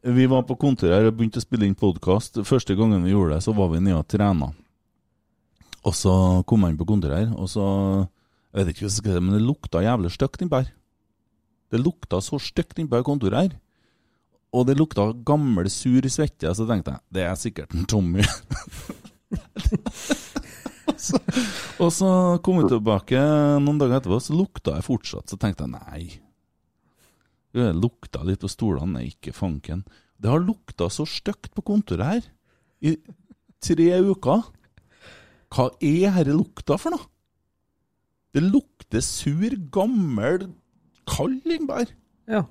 Vi var på kontoret her og begynte å spille inn podkast. Første gangen vi gjorde det, så var vi nede og trena. Og så kom jeg inn på kontoret her, og så Jeg vet ikke hva jeg skal si, men det lukta jævlig stygt innpå her. Det lukta så stygt innpå kontoret her. Og det lukta gammel, sur svette. Så tenkte jeg det er sikkert en Tommy. Og [laughs] så, og så kom vi tilbake noen dager etterpå, så lukta jeg fortsatt. Så tenkte jeg nei, Det lukta litt på stolene. Nei, ikke fanken. Det har lukta så stygt på kontoret her i tre uker. Hva er herre lukta for noe? Det lukter sur, gammel, kald innbær. Ja.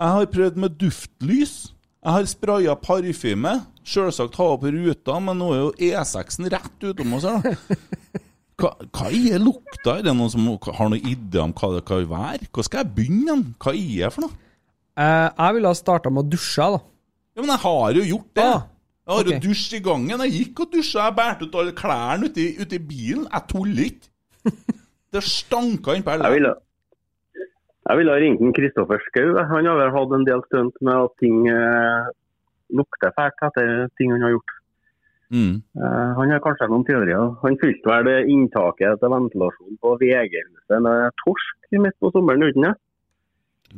Jeg har prøvd med duftlys. Jeg har spraya parfyme. Sjølsagt ha på ruta, men nå er jo E6-en rett utom oss her, da. [laughs] Hva, hva er lukta? Er det noen som har noen idé om hva det kan være? Hva skal jeg begynne? Hva er det for noe? Eh, jeg ville ha starta med å dusje, da. Ja, Men jeg har jo gjort det. Ah, Jeg har jo okay. dusj i gangen. Jeg gikk og dusja. Jeg bærte ut alle klærne ute i, ute i bilen. Jeg tuller ikke. [laughs] Det stanka innpå Jeg hele ville, jeg ville ha ringt Kristoffer Schou. Han har vel hatt en del stunt med at ting eh, lukter fælt etter ting han har gjort. mm. Eh, han har kanskje noen teorier. Han fylte vel inntaket til ventilasjon på VG-huset med torsk midt på sommeren uten det.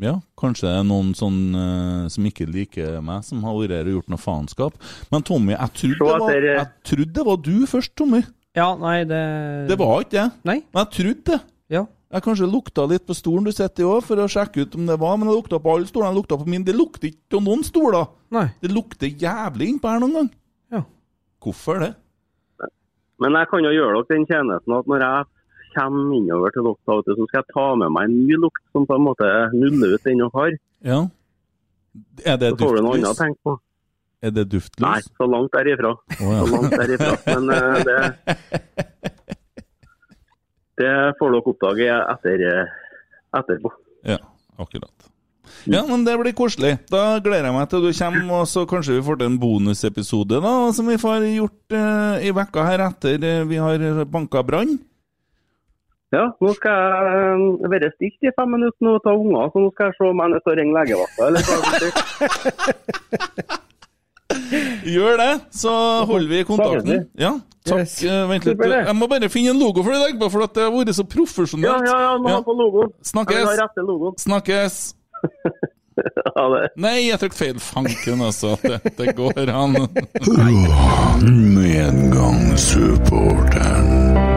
Ja, kanskje det er noen sånn uh, som ikke liker meg, som har vært her og gjort noe faenskap. Men Tommy, jeg trodde, det var, jeg trodde det var du først, Tommy. Ja, nei, det Det var ikke det. Nei? Men jeg trodde det. Ja. Jeg kanskje lukta litt på stolen du sitter i òg, for å sjekke ut om det var, men jeg lukta på alle stolene. Jeg lukta på min. Det lukter ikke på noen stoler. Nei. Det lukter jævlig innpå her noen gang. Ja. Hvorfor det? Men jeg kan jo gjøre dere den tjenesten at når jeg kommer innover til dere, så skal jeg ta med meg en ny lukt som på en måte nuller ut den dere har. Ja. Er det Så får du noe annet å tenke på. Er det duftlys? Nei, så langt derifra. Å, Så langt derifra. Men uh, det [laughs] Det får dere oppdage etter, eh, etterpå. ja, akkurat. Ja, men det blir koselig. Da gleder jeg meg til du kommer, og så kanskje vi får til en bonusepisode da, som vi får gjort uh, i vekka her etter vi har banka brann. Ja, nå skal jeg være stilt i fem minutter og ta unger, så nå skal jeg se om jeg er nødt til å ringe legevakta. [laughs] Gjør det, så holder vi kontakten. Ja, takk. Yes. Eh, Vent litt. Jeg må bare finne en logo for deg, bare for at det har vært så profesjonelt. ja, ja, må [laughs] ha på logoen. Snakkes! Snakkes! Ja, det. Nei, jeg trykte feil. Fanken, altså. Det, det går an. [laughs] Medgangssupporteren.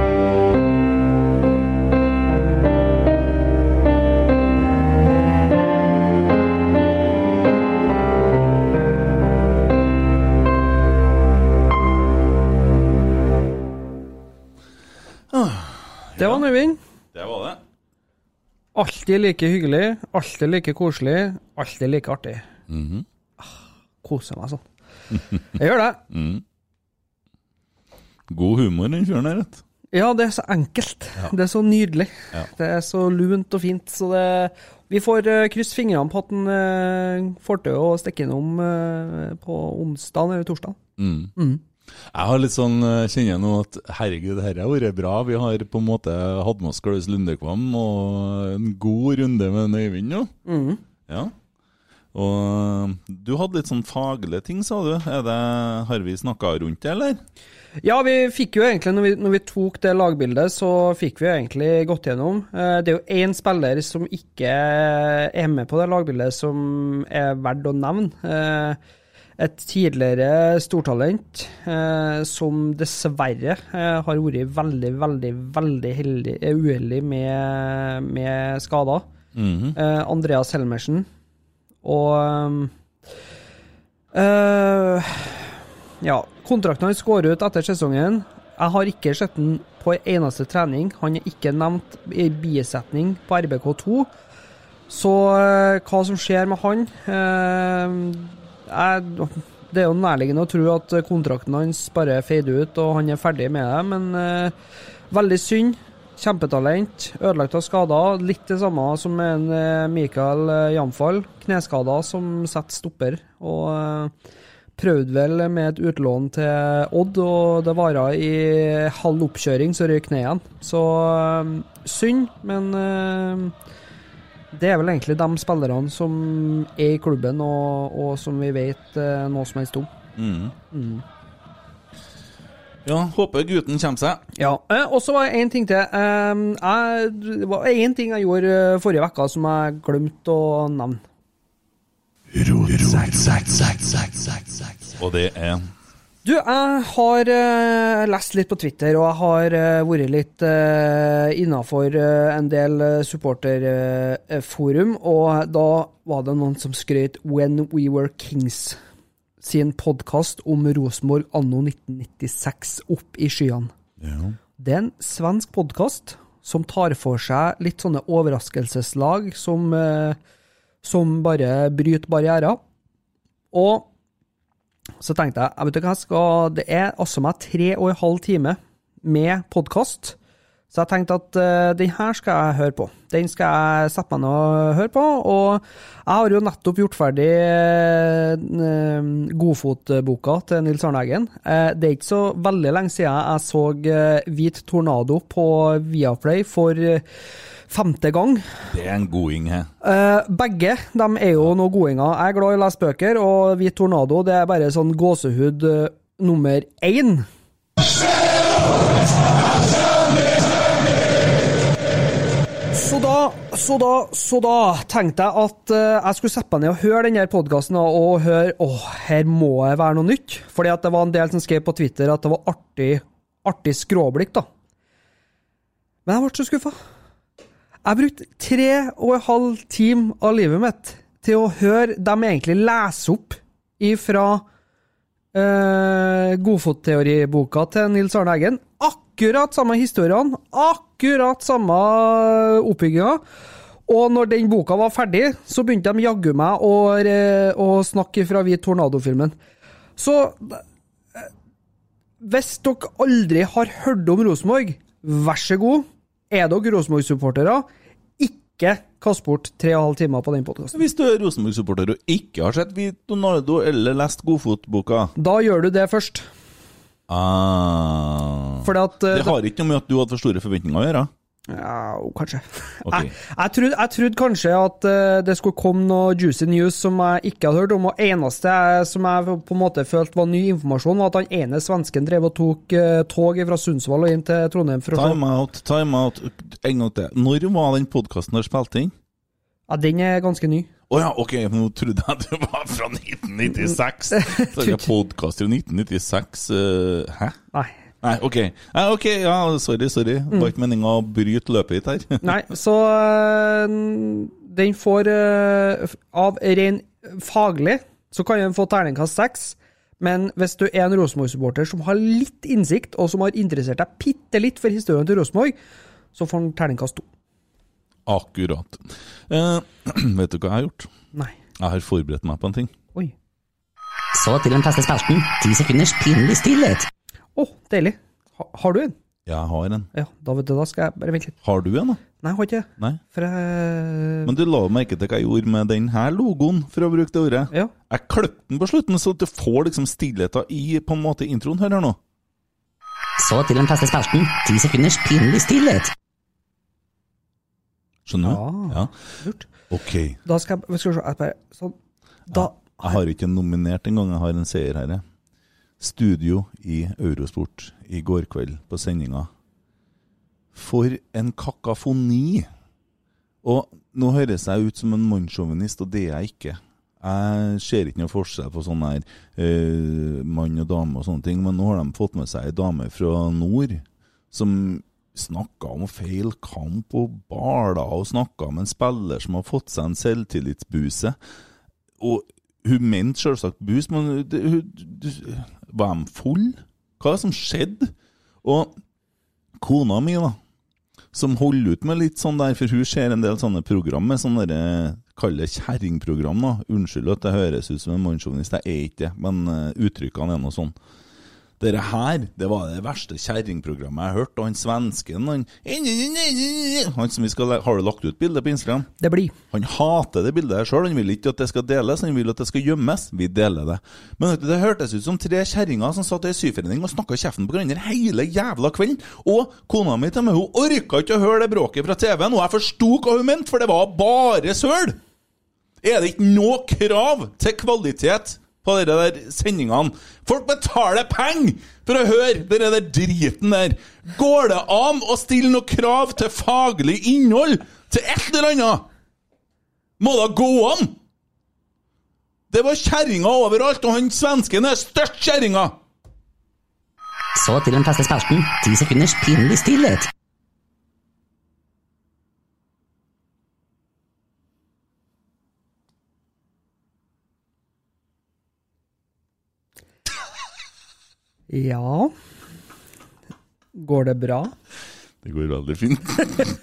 Det var Øyvind. Det var det. Alltid like hyggelig, alltid like koselig, alltid like artig. Mhm. Ah, Koser meg sånn. Jeg gjør det. [laughs] God humor, den fyren der, vet. Ja, det er så enkelt. Det er så nydelig. Ja. Det er så lunt og fint. Så det Vi får uh, krysse fingrene på at han uh, får til å stikke innom eh, på onsdag eller torsdag. Mm. Jeg har litt sånn, eh, kjenner jeg nå at herregud, dette har vært bra. Vi har på en måte hatt med oss Klaus Lundekvam og en god runde med Øyvind nå. Mm. Ja. Og eh, du hadde litt sånn faglige ting, sa du. Er det, har vi snakka rundt det, eller? Ja, vi fikk jo egentlig, når vi, når vi tok det lagbildet, så fikk vi jo egentlig gått gjennom. Eh, Det er jo én spiller som ikke er med på det lagbildet, som er verdt å nevne. Eh, Et tidligere stortalent eh, som dessverre eh, har vært veldig, veldig, veldig heldig, eh, uheldig med, med skader. Mhm. Eh, Andreas Helmersen. Og eh, Ja, kontrakten hans går ut etter sesongen. Jeg har ikke sett den på en eneste trening. Han er ikke nevnt i bisetning på RBK2. Så eh, hva som skjer med han eh, Det er jo nærliggende å tro at kontrakten hans bare feider ut, og han er ferdig med det, men eh, veldig synd. Kjempetalent. Ødelagt av skader. Litt det samme som en Michael Mikael eh, Jamfall. Kneskader som setter stopper. Og eh, prøvde vel med et utlån til Odd, og det vara i halv oppkjøring, så røyk kneet igjen. Så eh, synd, men eh, det er vel egentlig de spillerne som er i klubben, og, og som vi vet eh, noe som helst om. Mm. Mm. Ja, håper gutten kommer seg. Ja, eh, Og så var det én ting til. Eh, jeg, det var én ting jeg gjorde eh, forrige uke som jeg glemte å nevne. Og det er Du, jeg har uh, lest litt på Twitter, og jeg har uh, vært litt uh, innafor en del uh, supporterforum, og da var det noen som skrøt When We Were Kings sin podkast om Rosenborg anno 1996 opp i skyene. Ja. Det er en svensk podkast som tar for seg litt sånne overraskelseslag som, eh, som bare bryter barrierer. Og så tenkte jeg, vet ikke hva jeg skal Det er også meg tre og en halv time med podkast. Så jeg tenkte at uh, den her skal jeg høre på. Den skal jeg sette meg ned og høre på. Og jeg har jo nettopp gjort ferdig uh, Godfotboka til Nils Arne Eggen. Uh, det er ikke så veldig lenge siden jeg så uh, Hvit tornado på Viaplay for eh, femte gang. Det er en goding, he. Eh, begge de er jo noen godinger. Jeg er glad i å lese bøker, og Hvit tornado det er bare sånn gåsehud eh, nummer én. Så da, så da, så da tenkte jeg at eh, jeg skulle sette meg ned og høre denne podkasten og høre åh, her må det være noe nytt. Fordi at det var en del som skrev på Twitter at det var artig, artig skråblikk, da. Men jeg ble så skuffa. Jeg brukte tre og en halv time av livet mitt til å høre dem egentlig lese opp ifra eh, Godfotteoriboka til Nils Arne Eggen. Akkurat samme historiene, akkurat samme oppbygginga. Og når den boka var ferdig, så begynte de jaggu meg å, å snakke fra vi tornado-filmen. Så eh, hvis dere aldri har hørt om Rosenborg, vær så god. Er dere Rosenborg-supportere, ikke kast bort tre og en halv timer på den podkasten. Hvis du er Rosenborg-supporter og ikke har sett Vito Nardo eller lest Godfotboka Da gjør du det først. ah. At eh, Det har ikke noe med at du hadde for store forventninger å gjøre? Ja, kanskje. [laughs] Okay. Jeg, jeg, trodde, jeg trodde kanskje at eh, det skulle komme noe juicy news som jeg ikke hadde hørt om, og eneste jeg, som jeg på en måte følte var ny informasjon, var at han ene svensken drev og tok eh, tog fra Sundsvall og inn til Trondheim. Time out, time out. En gang til. Når var den podkasten der spilt inn? Ja, den er ganske ny. Å ja, ok, nå trodde jeg det var fra [laughs] 1996. Så er det podkast fra 1996. eh, hæ? Nei. Nei, ok. Nei, ok, ja, sorry, sorry. Det var ikke meninga å bryte løpet hit her. [laughs] Nei, så øh, den får øh, Av ren faglig så kan den få terningkast seks. Men hvis du er en Rosenborg-supporter som har litt innsikt, og som har interessert deg bitte litt for historien til Rosenborg, så får den terningkast to. Akkurat. Eh, [clears throat] vet du hva jeg har gjort? Nei. Jeg har forberedt meg på en ting. Oi. Så til den faste spalten. Ti sekunders pinlig stillhet. Å, deilig. Ha, har du en? Jeg har en. Ja, da vet du, da skal jeg bare vente litt. Har du en, da? Nei, jeg har ikke det. Nei? For jeg Men du la merke til hva jeg gjorde med denne logoen, for å bruke det ordet? Ja. Jeg kløpte den på slutten, så du får liksom stillheten i på en måte introen. Hør her nå. Så til den faste spalten. Ti sekunders pinlig stillhet. Skjønner du? Ah. Ja. Lurt. Ok. Da skal jeg Skal vi se jeg bare, Sånn. Da Jeg har ikke nominert engang, jeg har en seierherre. Studio i Eurosport i går kveld på sendinga. For en kakafoni! Og nå høres jeg ut som en mannssjåvinist, og det er jeg ikke. Jeg ser ikke noe forskjell på sånn her eh, mann og dame og sånne ting, men nå har de fått med seg ei dame fra nord som snakka om feil kamp og bala og snakka om en spiller som har fått seg en selvtillitsbuse. Og hun mente selvsagt boost, men det, hun, du- var de full? Hva er det som skjedde? Og kona mi, da, som holder ut med litt sånn der, for hun ser en del sånne program med sånne der, Kall det kjerringprogram, da. Unnskyld at det høres ut som en mannssjåvinist, jeg er ikke det, men eh, uttrykkene er noe sånn. Dette her, det var det verste kjerringprogrammet jeg har hørt, og han svensken, han Han som vi skal Har du lagt ut bilde på Instagram? Det blir. Han hater det bildet sjøl. Han vil ikke at det skal deles, han vil at det skal gjemmes. Vi deler det. Men det hørtes ut som tre kjerringer som satt i ei syforening og snakka kjeften på hverandre hele jævla kvelden. Og kona mi til meg, hun orka ikke å høre det bråket fra TV-en, og jeg forsto hva hun mente, for det var bare søl! Er det ikke noe krav til kvalitet på de der sendingene? Folk betaler penger for å høre den der driten der. Går det an å stille noe krav til faglig innhold til et eller annet? Må da gå an? Det var kjerringa overalt, og han svensken er størst kjerringa! Så til den faste spalten Ti sekunders pinlig stillhet. Ja Går det bra? Det går veldig fint.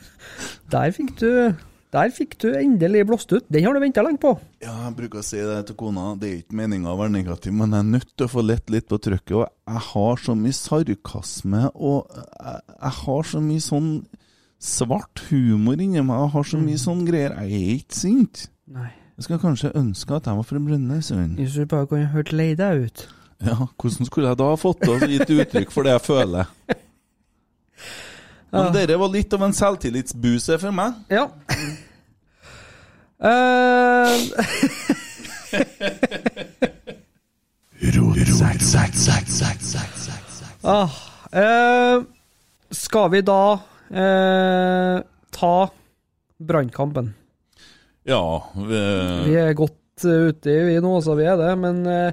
[laughs] Der fikk du Der fikk du endelig blåst ut. Den har du venta lenge på. Ja, jeg bruker å si det til kona. Det er ikke meninga å være negativ, men jeg er nødt til å få lett litt på trykket. Og jeg har så mye sarkasme, og jeg, jeg har så mye sånn svart humor inni meg. Jeg har så mye sånn greier. Jeg er ikke sint. Nei. Jeg skulle kanskje ønske at jeg var fra Brønnøysund. Hvis du bare kunne hørt lei deg ut. Ja, hvordan skulle jeg da ha fått til å gitt uttrykk for det jeg føler? Men dere var litt av en selvtillitsbuse for meg. Ja. Eh, ah, eh, skal vi da eh, ta brannkampen? Ja, vi, Vi er godt eh, ute i vi nå, så vi er det. Men eh,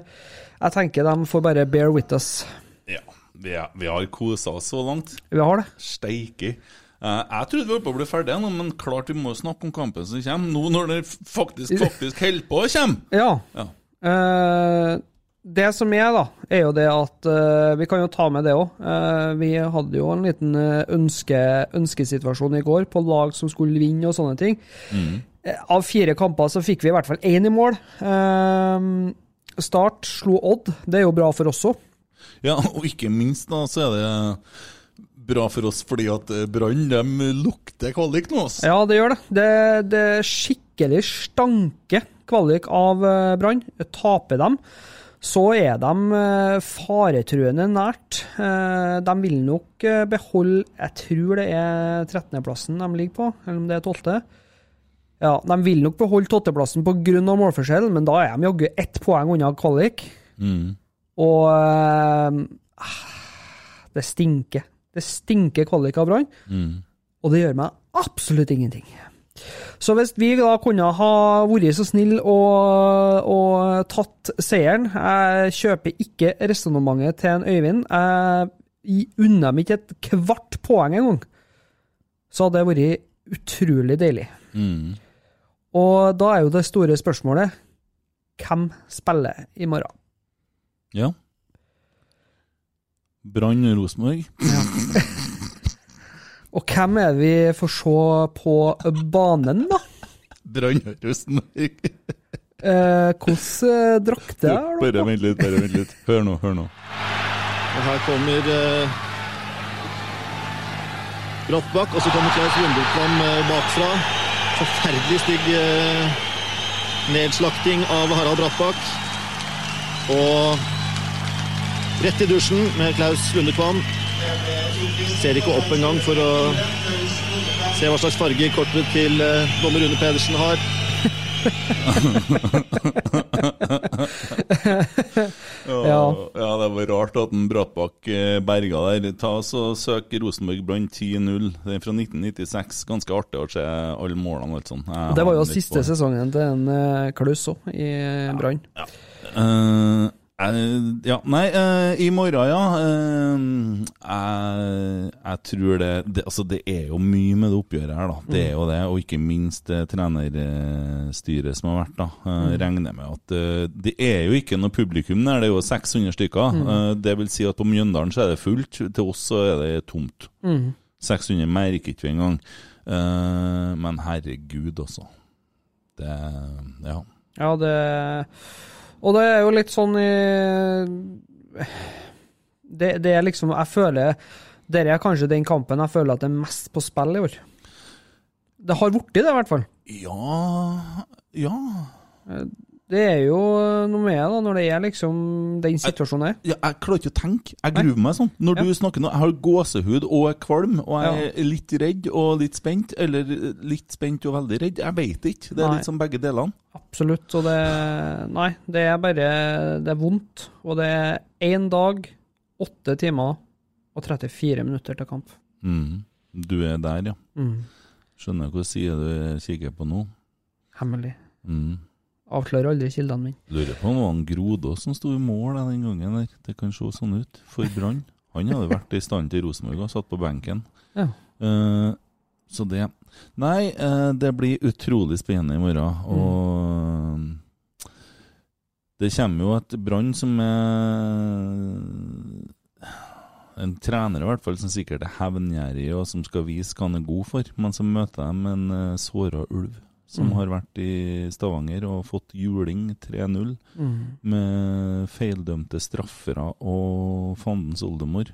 jeg tenker de får bare bear with us. ja, vi, er, vi har kosa oss så langt. Vi har det. Steike. Uh, jeg trodde vi holdt på å bli ferdige nå, men klart vi må snakke om kampen som kommer. Nå når det faktisk, [laughs] faktisk holder på å komme. Ja. Ja. Uh, det som er, da, er jo det at uh, Vi kan jo ta med det òg. vi hadde jo en liten ønske, ønskesituasjon i går på lag som skulle vinne og sånne ting. Eh, av fire kamper så fikk vi i hvert fall én i mål. Eh, start slo Odd. Det er jo bra for oss òg. Ja, og ikke minst da, så er det bra for oss fordi at eh, Brann lukter kvalik nå. Også. Ja, det gjør det. Det, det skikkelig stanke kvalik av eh, Brann. Taper dem, så er de eh, faretruende nært. De vil nok eh, beholde Jeg tror det er 13.-plassen de ligger på, eller om det er 12. Ja, De vil nok beholde 12.-plassen pga. målforskjell, men da er de jaggu ett poeng unna kvalik. Mm. Og eh, det stinker. Det stinker kvalik av Brann. Mm. Og det gjør meg absolutt ingenting. Så hvis vi da kunne ha vært så snill og, og tatt seieren Jeg kjøper ikke resonnementet til en Øyvind. Jeg unner dem ikke et kvart poeng engang. Så hadde det vært utrolig deilig. Mm. Og da er jo det store spørsmålet hvem spiller i morgen? Ja. Brann Rosenborg. [laughs] Og hvem er det vi får se på banen, da? Brann Rosenborg. [laughs] Eh, Hvordan drakter er det? Bare vent litt, bare vent litt. Hør nå, hør nå. Og her kommer eh, Brattbakk, og så kommer Klaus Lundekvam eh, bakfra. Forferdelig stygg eh, nedslakting av Harald Brattbakk. Og rett i dusjen med Klaus Lundekvam. Ser ikke opp engang for å se hva slags farge kortet til eh, dommer Rune Pedersen har. Ja. ja, det var rart at en Bratbakk eh, berga der. Ta oss og Søk Rosenborg Brann 10-0. Den er fra 1996. Ganske artig å se alle målene. og alt sånt. Det var jo siste sesongen til en uh, Klaus òg, i Brann. Eh, eh, ja, nei, uh, i morgen, ja. Uh, jeg, jeg tror det, det Altså, det er jo mye med det oppgjøret her, da. Det er jo det. Og ikke minst det trenerstyret som har vært, da. Uh, Regner med at Det er jo ikke noe publikum der, det er jo 600 stykker. Eh, det vil si at på Mjøndalen så er det fullt. Til oss så er det tomt. 600 merker ikke vi engang. Men herregud, altså. Det Ja. Ja, det Og det er jo litt sånn i det, det er liksom Jeg føler Dette er kanskje den kampen jeg føler at det er mest på spill i år. Det har blitt det, i hvert fall. Ja Ja. Det er jo noe med det, når det er liksom den situasjonen er. Jeg, jeg klarer ikke å tenke. Jeg gruer meg sånn. Når Ja. du snakker nå, jeg har gåsehud og er kvalm, og jeg er litt redd og litt spent. Eller litt spent og veldig redd. Jeg veit ikke. Det er Nei. litt som begge delene. Absolutt. Og det Nei, det er bare Det er vondt. Og det er én dag, åtte timer og 34 minutter til kamp. Mm. Du er der, ja. Mm. Skjønner hvilken side du kikker på nå. Hemmelig. Mm. Avslører aldri kildene mine. Lurer på om det var en Grodås som sto i mål den gangen der. Det kan se sånn ut. For Brann. Han hadde vært i stand til Rosenborg og satt på benken. Ja. Uh, så det Nei, uh, det blir utrolig spennende i morgen. Og det kommer jo et Brann som er en trener i hvert fall som sikkert er hevngjerrig og som skal vise hva han er god for, men så møter de en uh, såra ulv som Mm. har vært i Stavanger og fått juling 3-0 Mm. med feildømte straffere og fandens oldemor.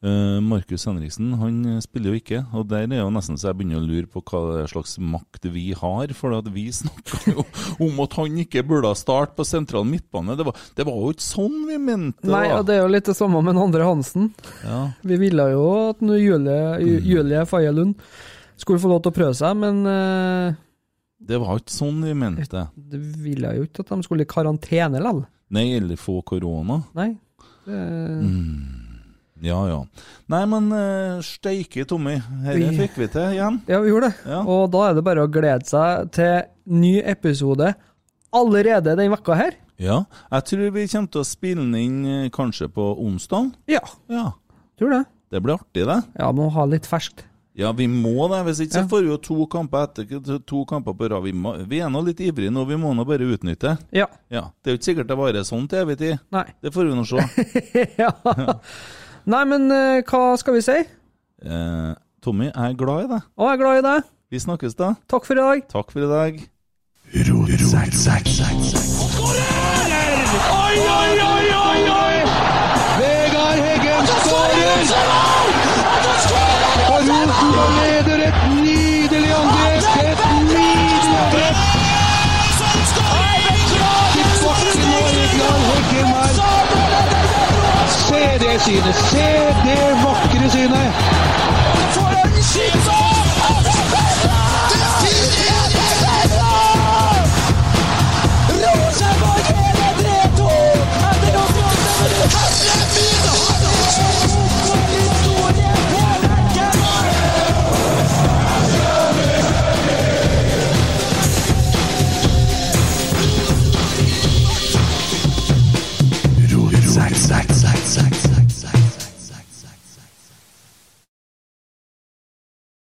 Uh, Markus Henriksen han eh, spiller jo ikke, og der er jo nesten så jeg begynner å lure på hva slags makt vi har. For at vi [laughs] snakka jo om at han ikke burde starte på sentral midtbane. Det var, det var jo ikke sånn vi mente. Nei, og det er jo litt det samme med Andre Hansen. Ja. Vi ville jo at Julie, Ju- Julie Faye Lund skulle få lov til å prøve seg, men eh, Det var ikke sånn vi mente. det ville jo ikke at de skulle i karantene likevel. Nei, eller få korona. Nei. Det, Ja ja. Nei, men uh, steike, Tommy. Dette fikk vi til igjen. Ja, vi gjorde det. Ja. Og da er det bare å glede seg til ny episode allerede den vekka her. Ja. Jeg tror vi kommer til å spille den inn eh, kanskje på onsdag. Ja, Ja. tror det. Det blir artig, det. Ja, må ha litt ferskt. Ja, vi må det. Hvis ikke så får vi jo to kamper etter to kamper på rad. Vi, vi er nå litt ivrige nå, vi må nå bare utnytte. Ja. Ja, Det er jo ikke sikkert det varer sånn til evig tid. Nei. Det får vi nå se. [laughs] ja. Nei, men uh, hva skal vi si? Eh, Tommy, jeg er glad i deg. Å, jeg er glad i deg. Vi snakkes da. Takk for i dag. Takk for i dag. Oi, oi, oi, oi, oi! Vegard Heggen skårer! og leder et nydelig angrep! Et nydelig angrep! Tilbake nå, Egnar Heggem her. Se det synet! Se det vakre synet! For en skipsår!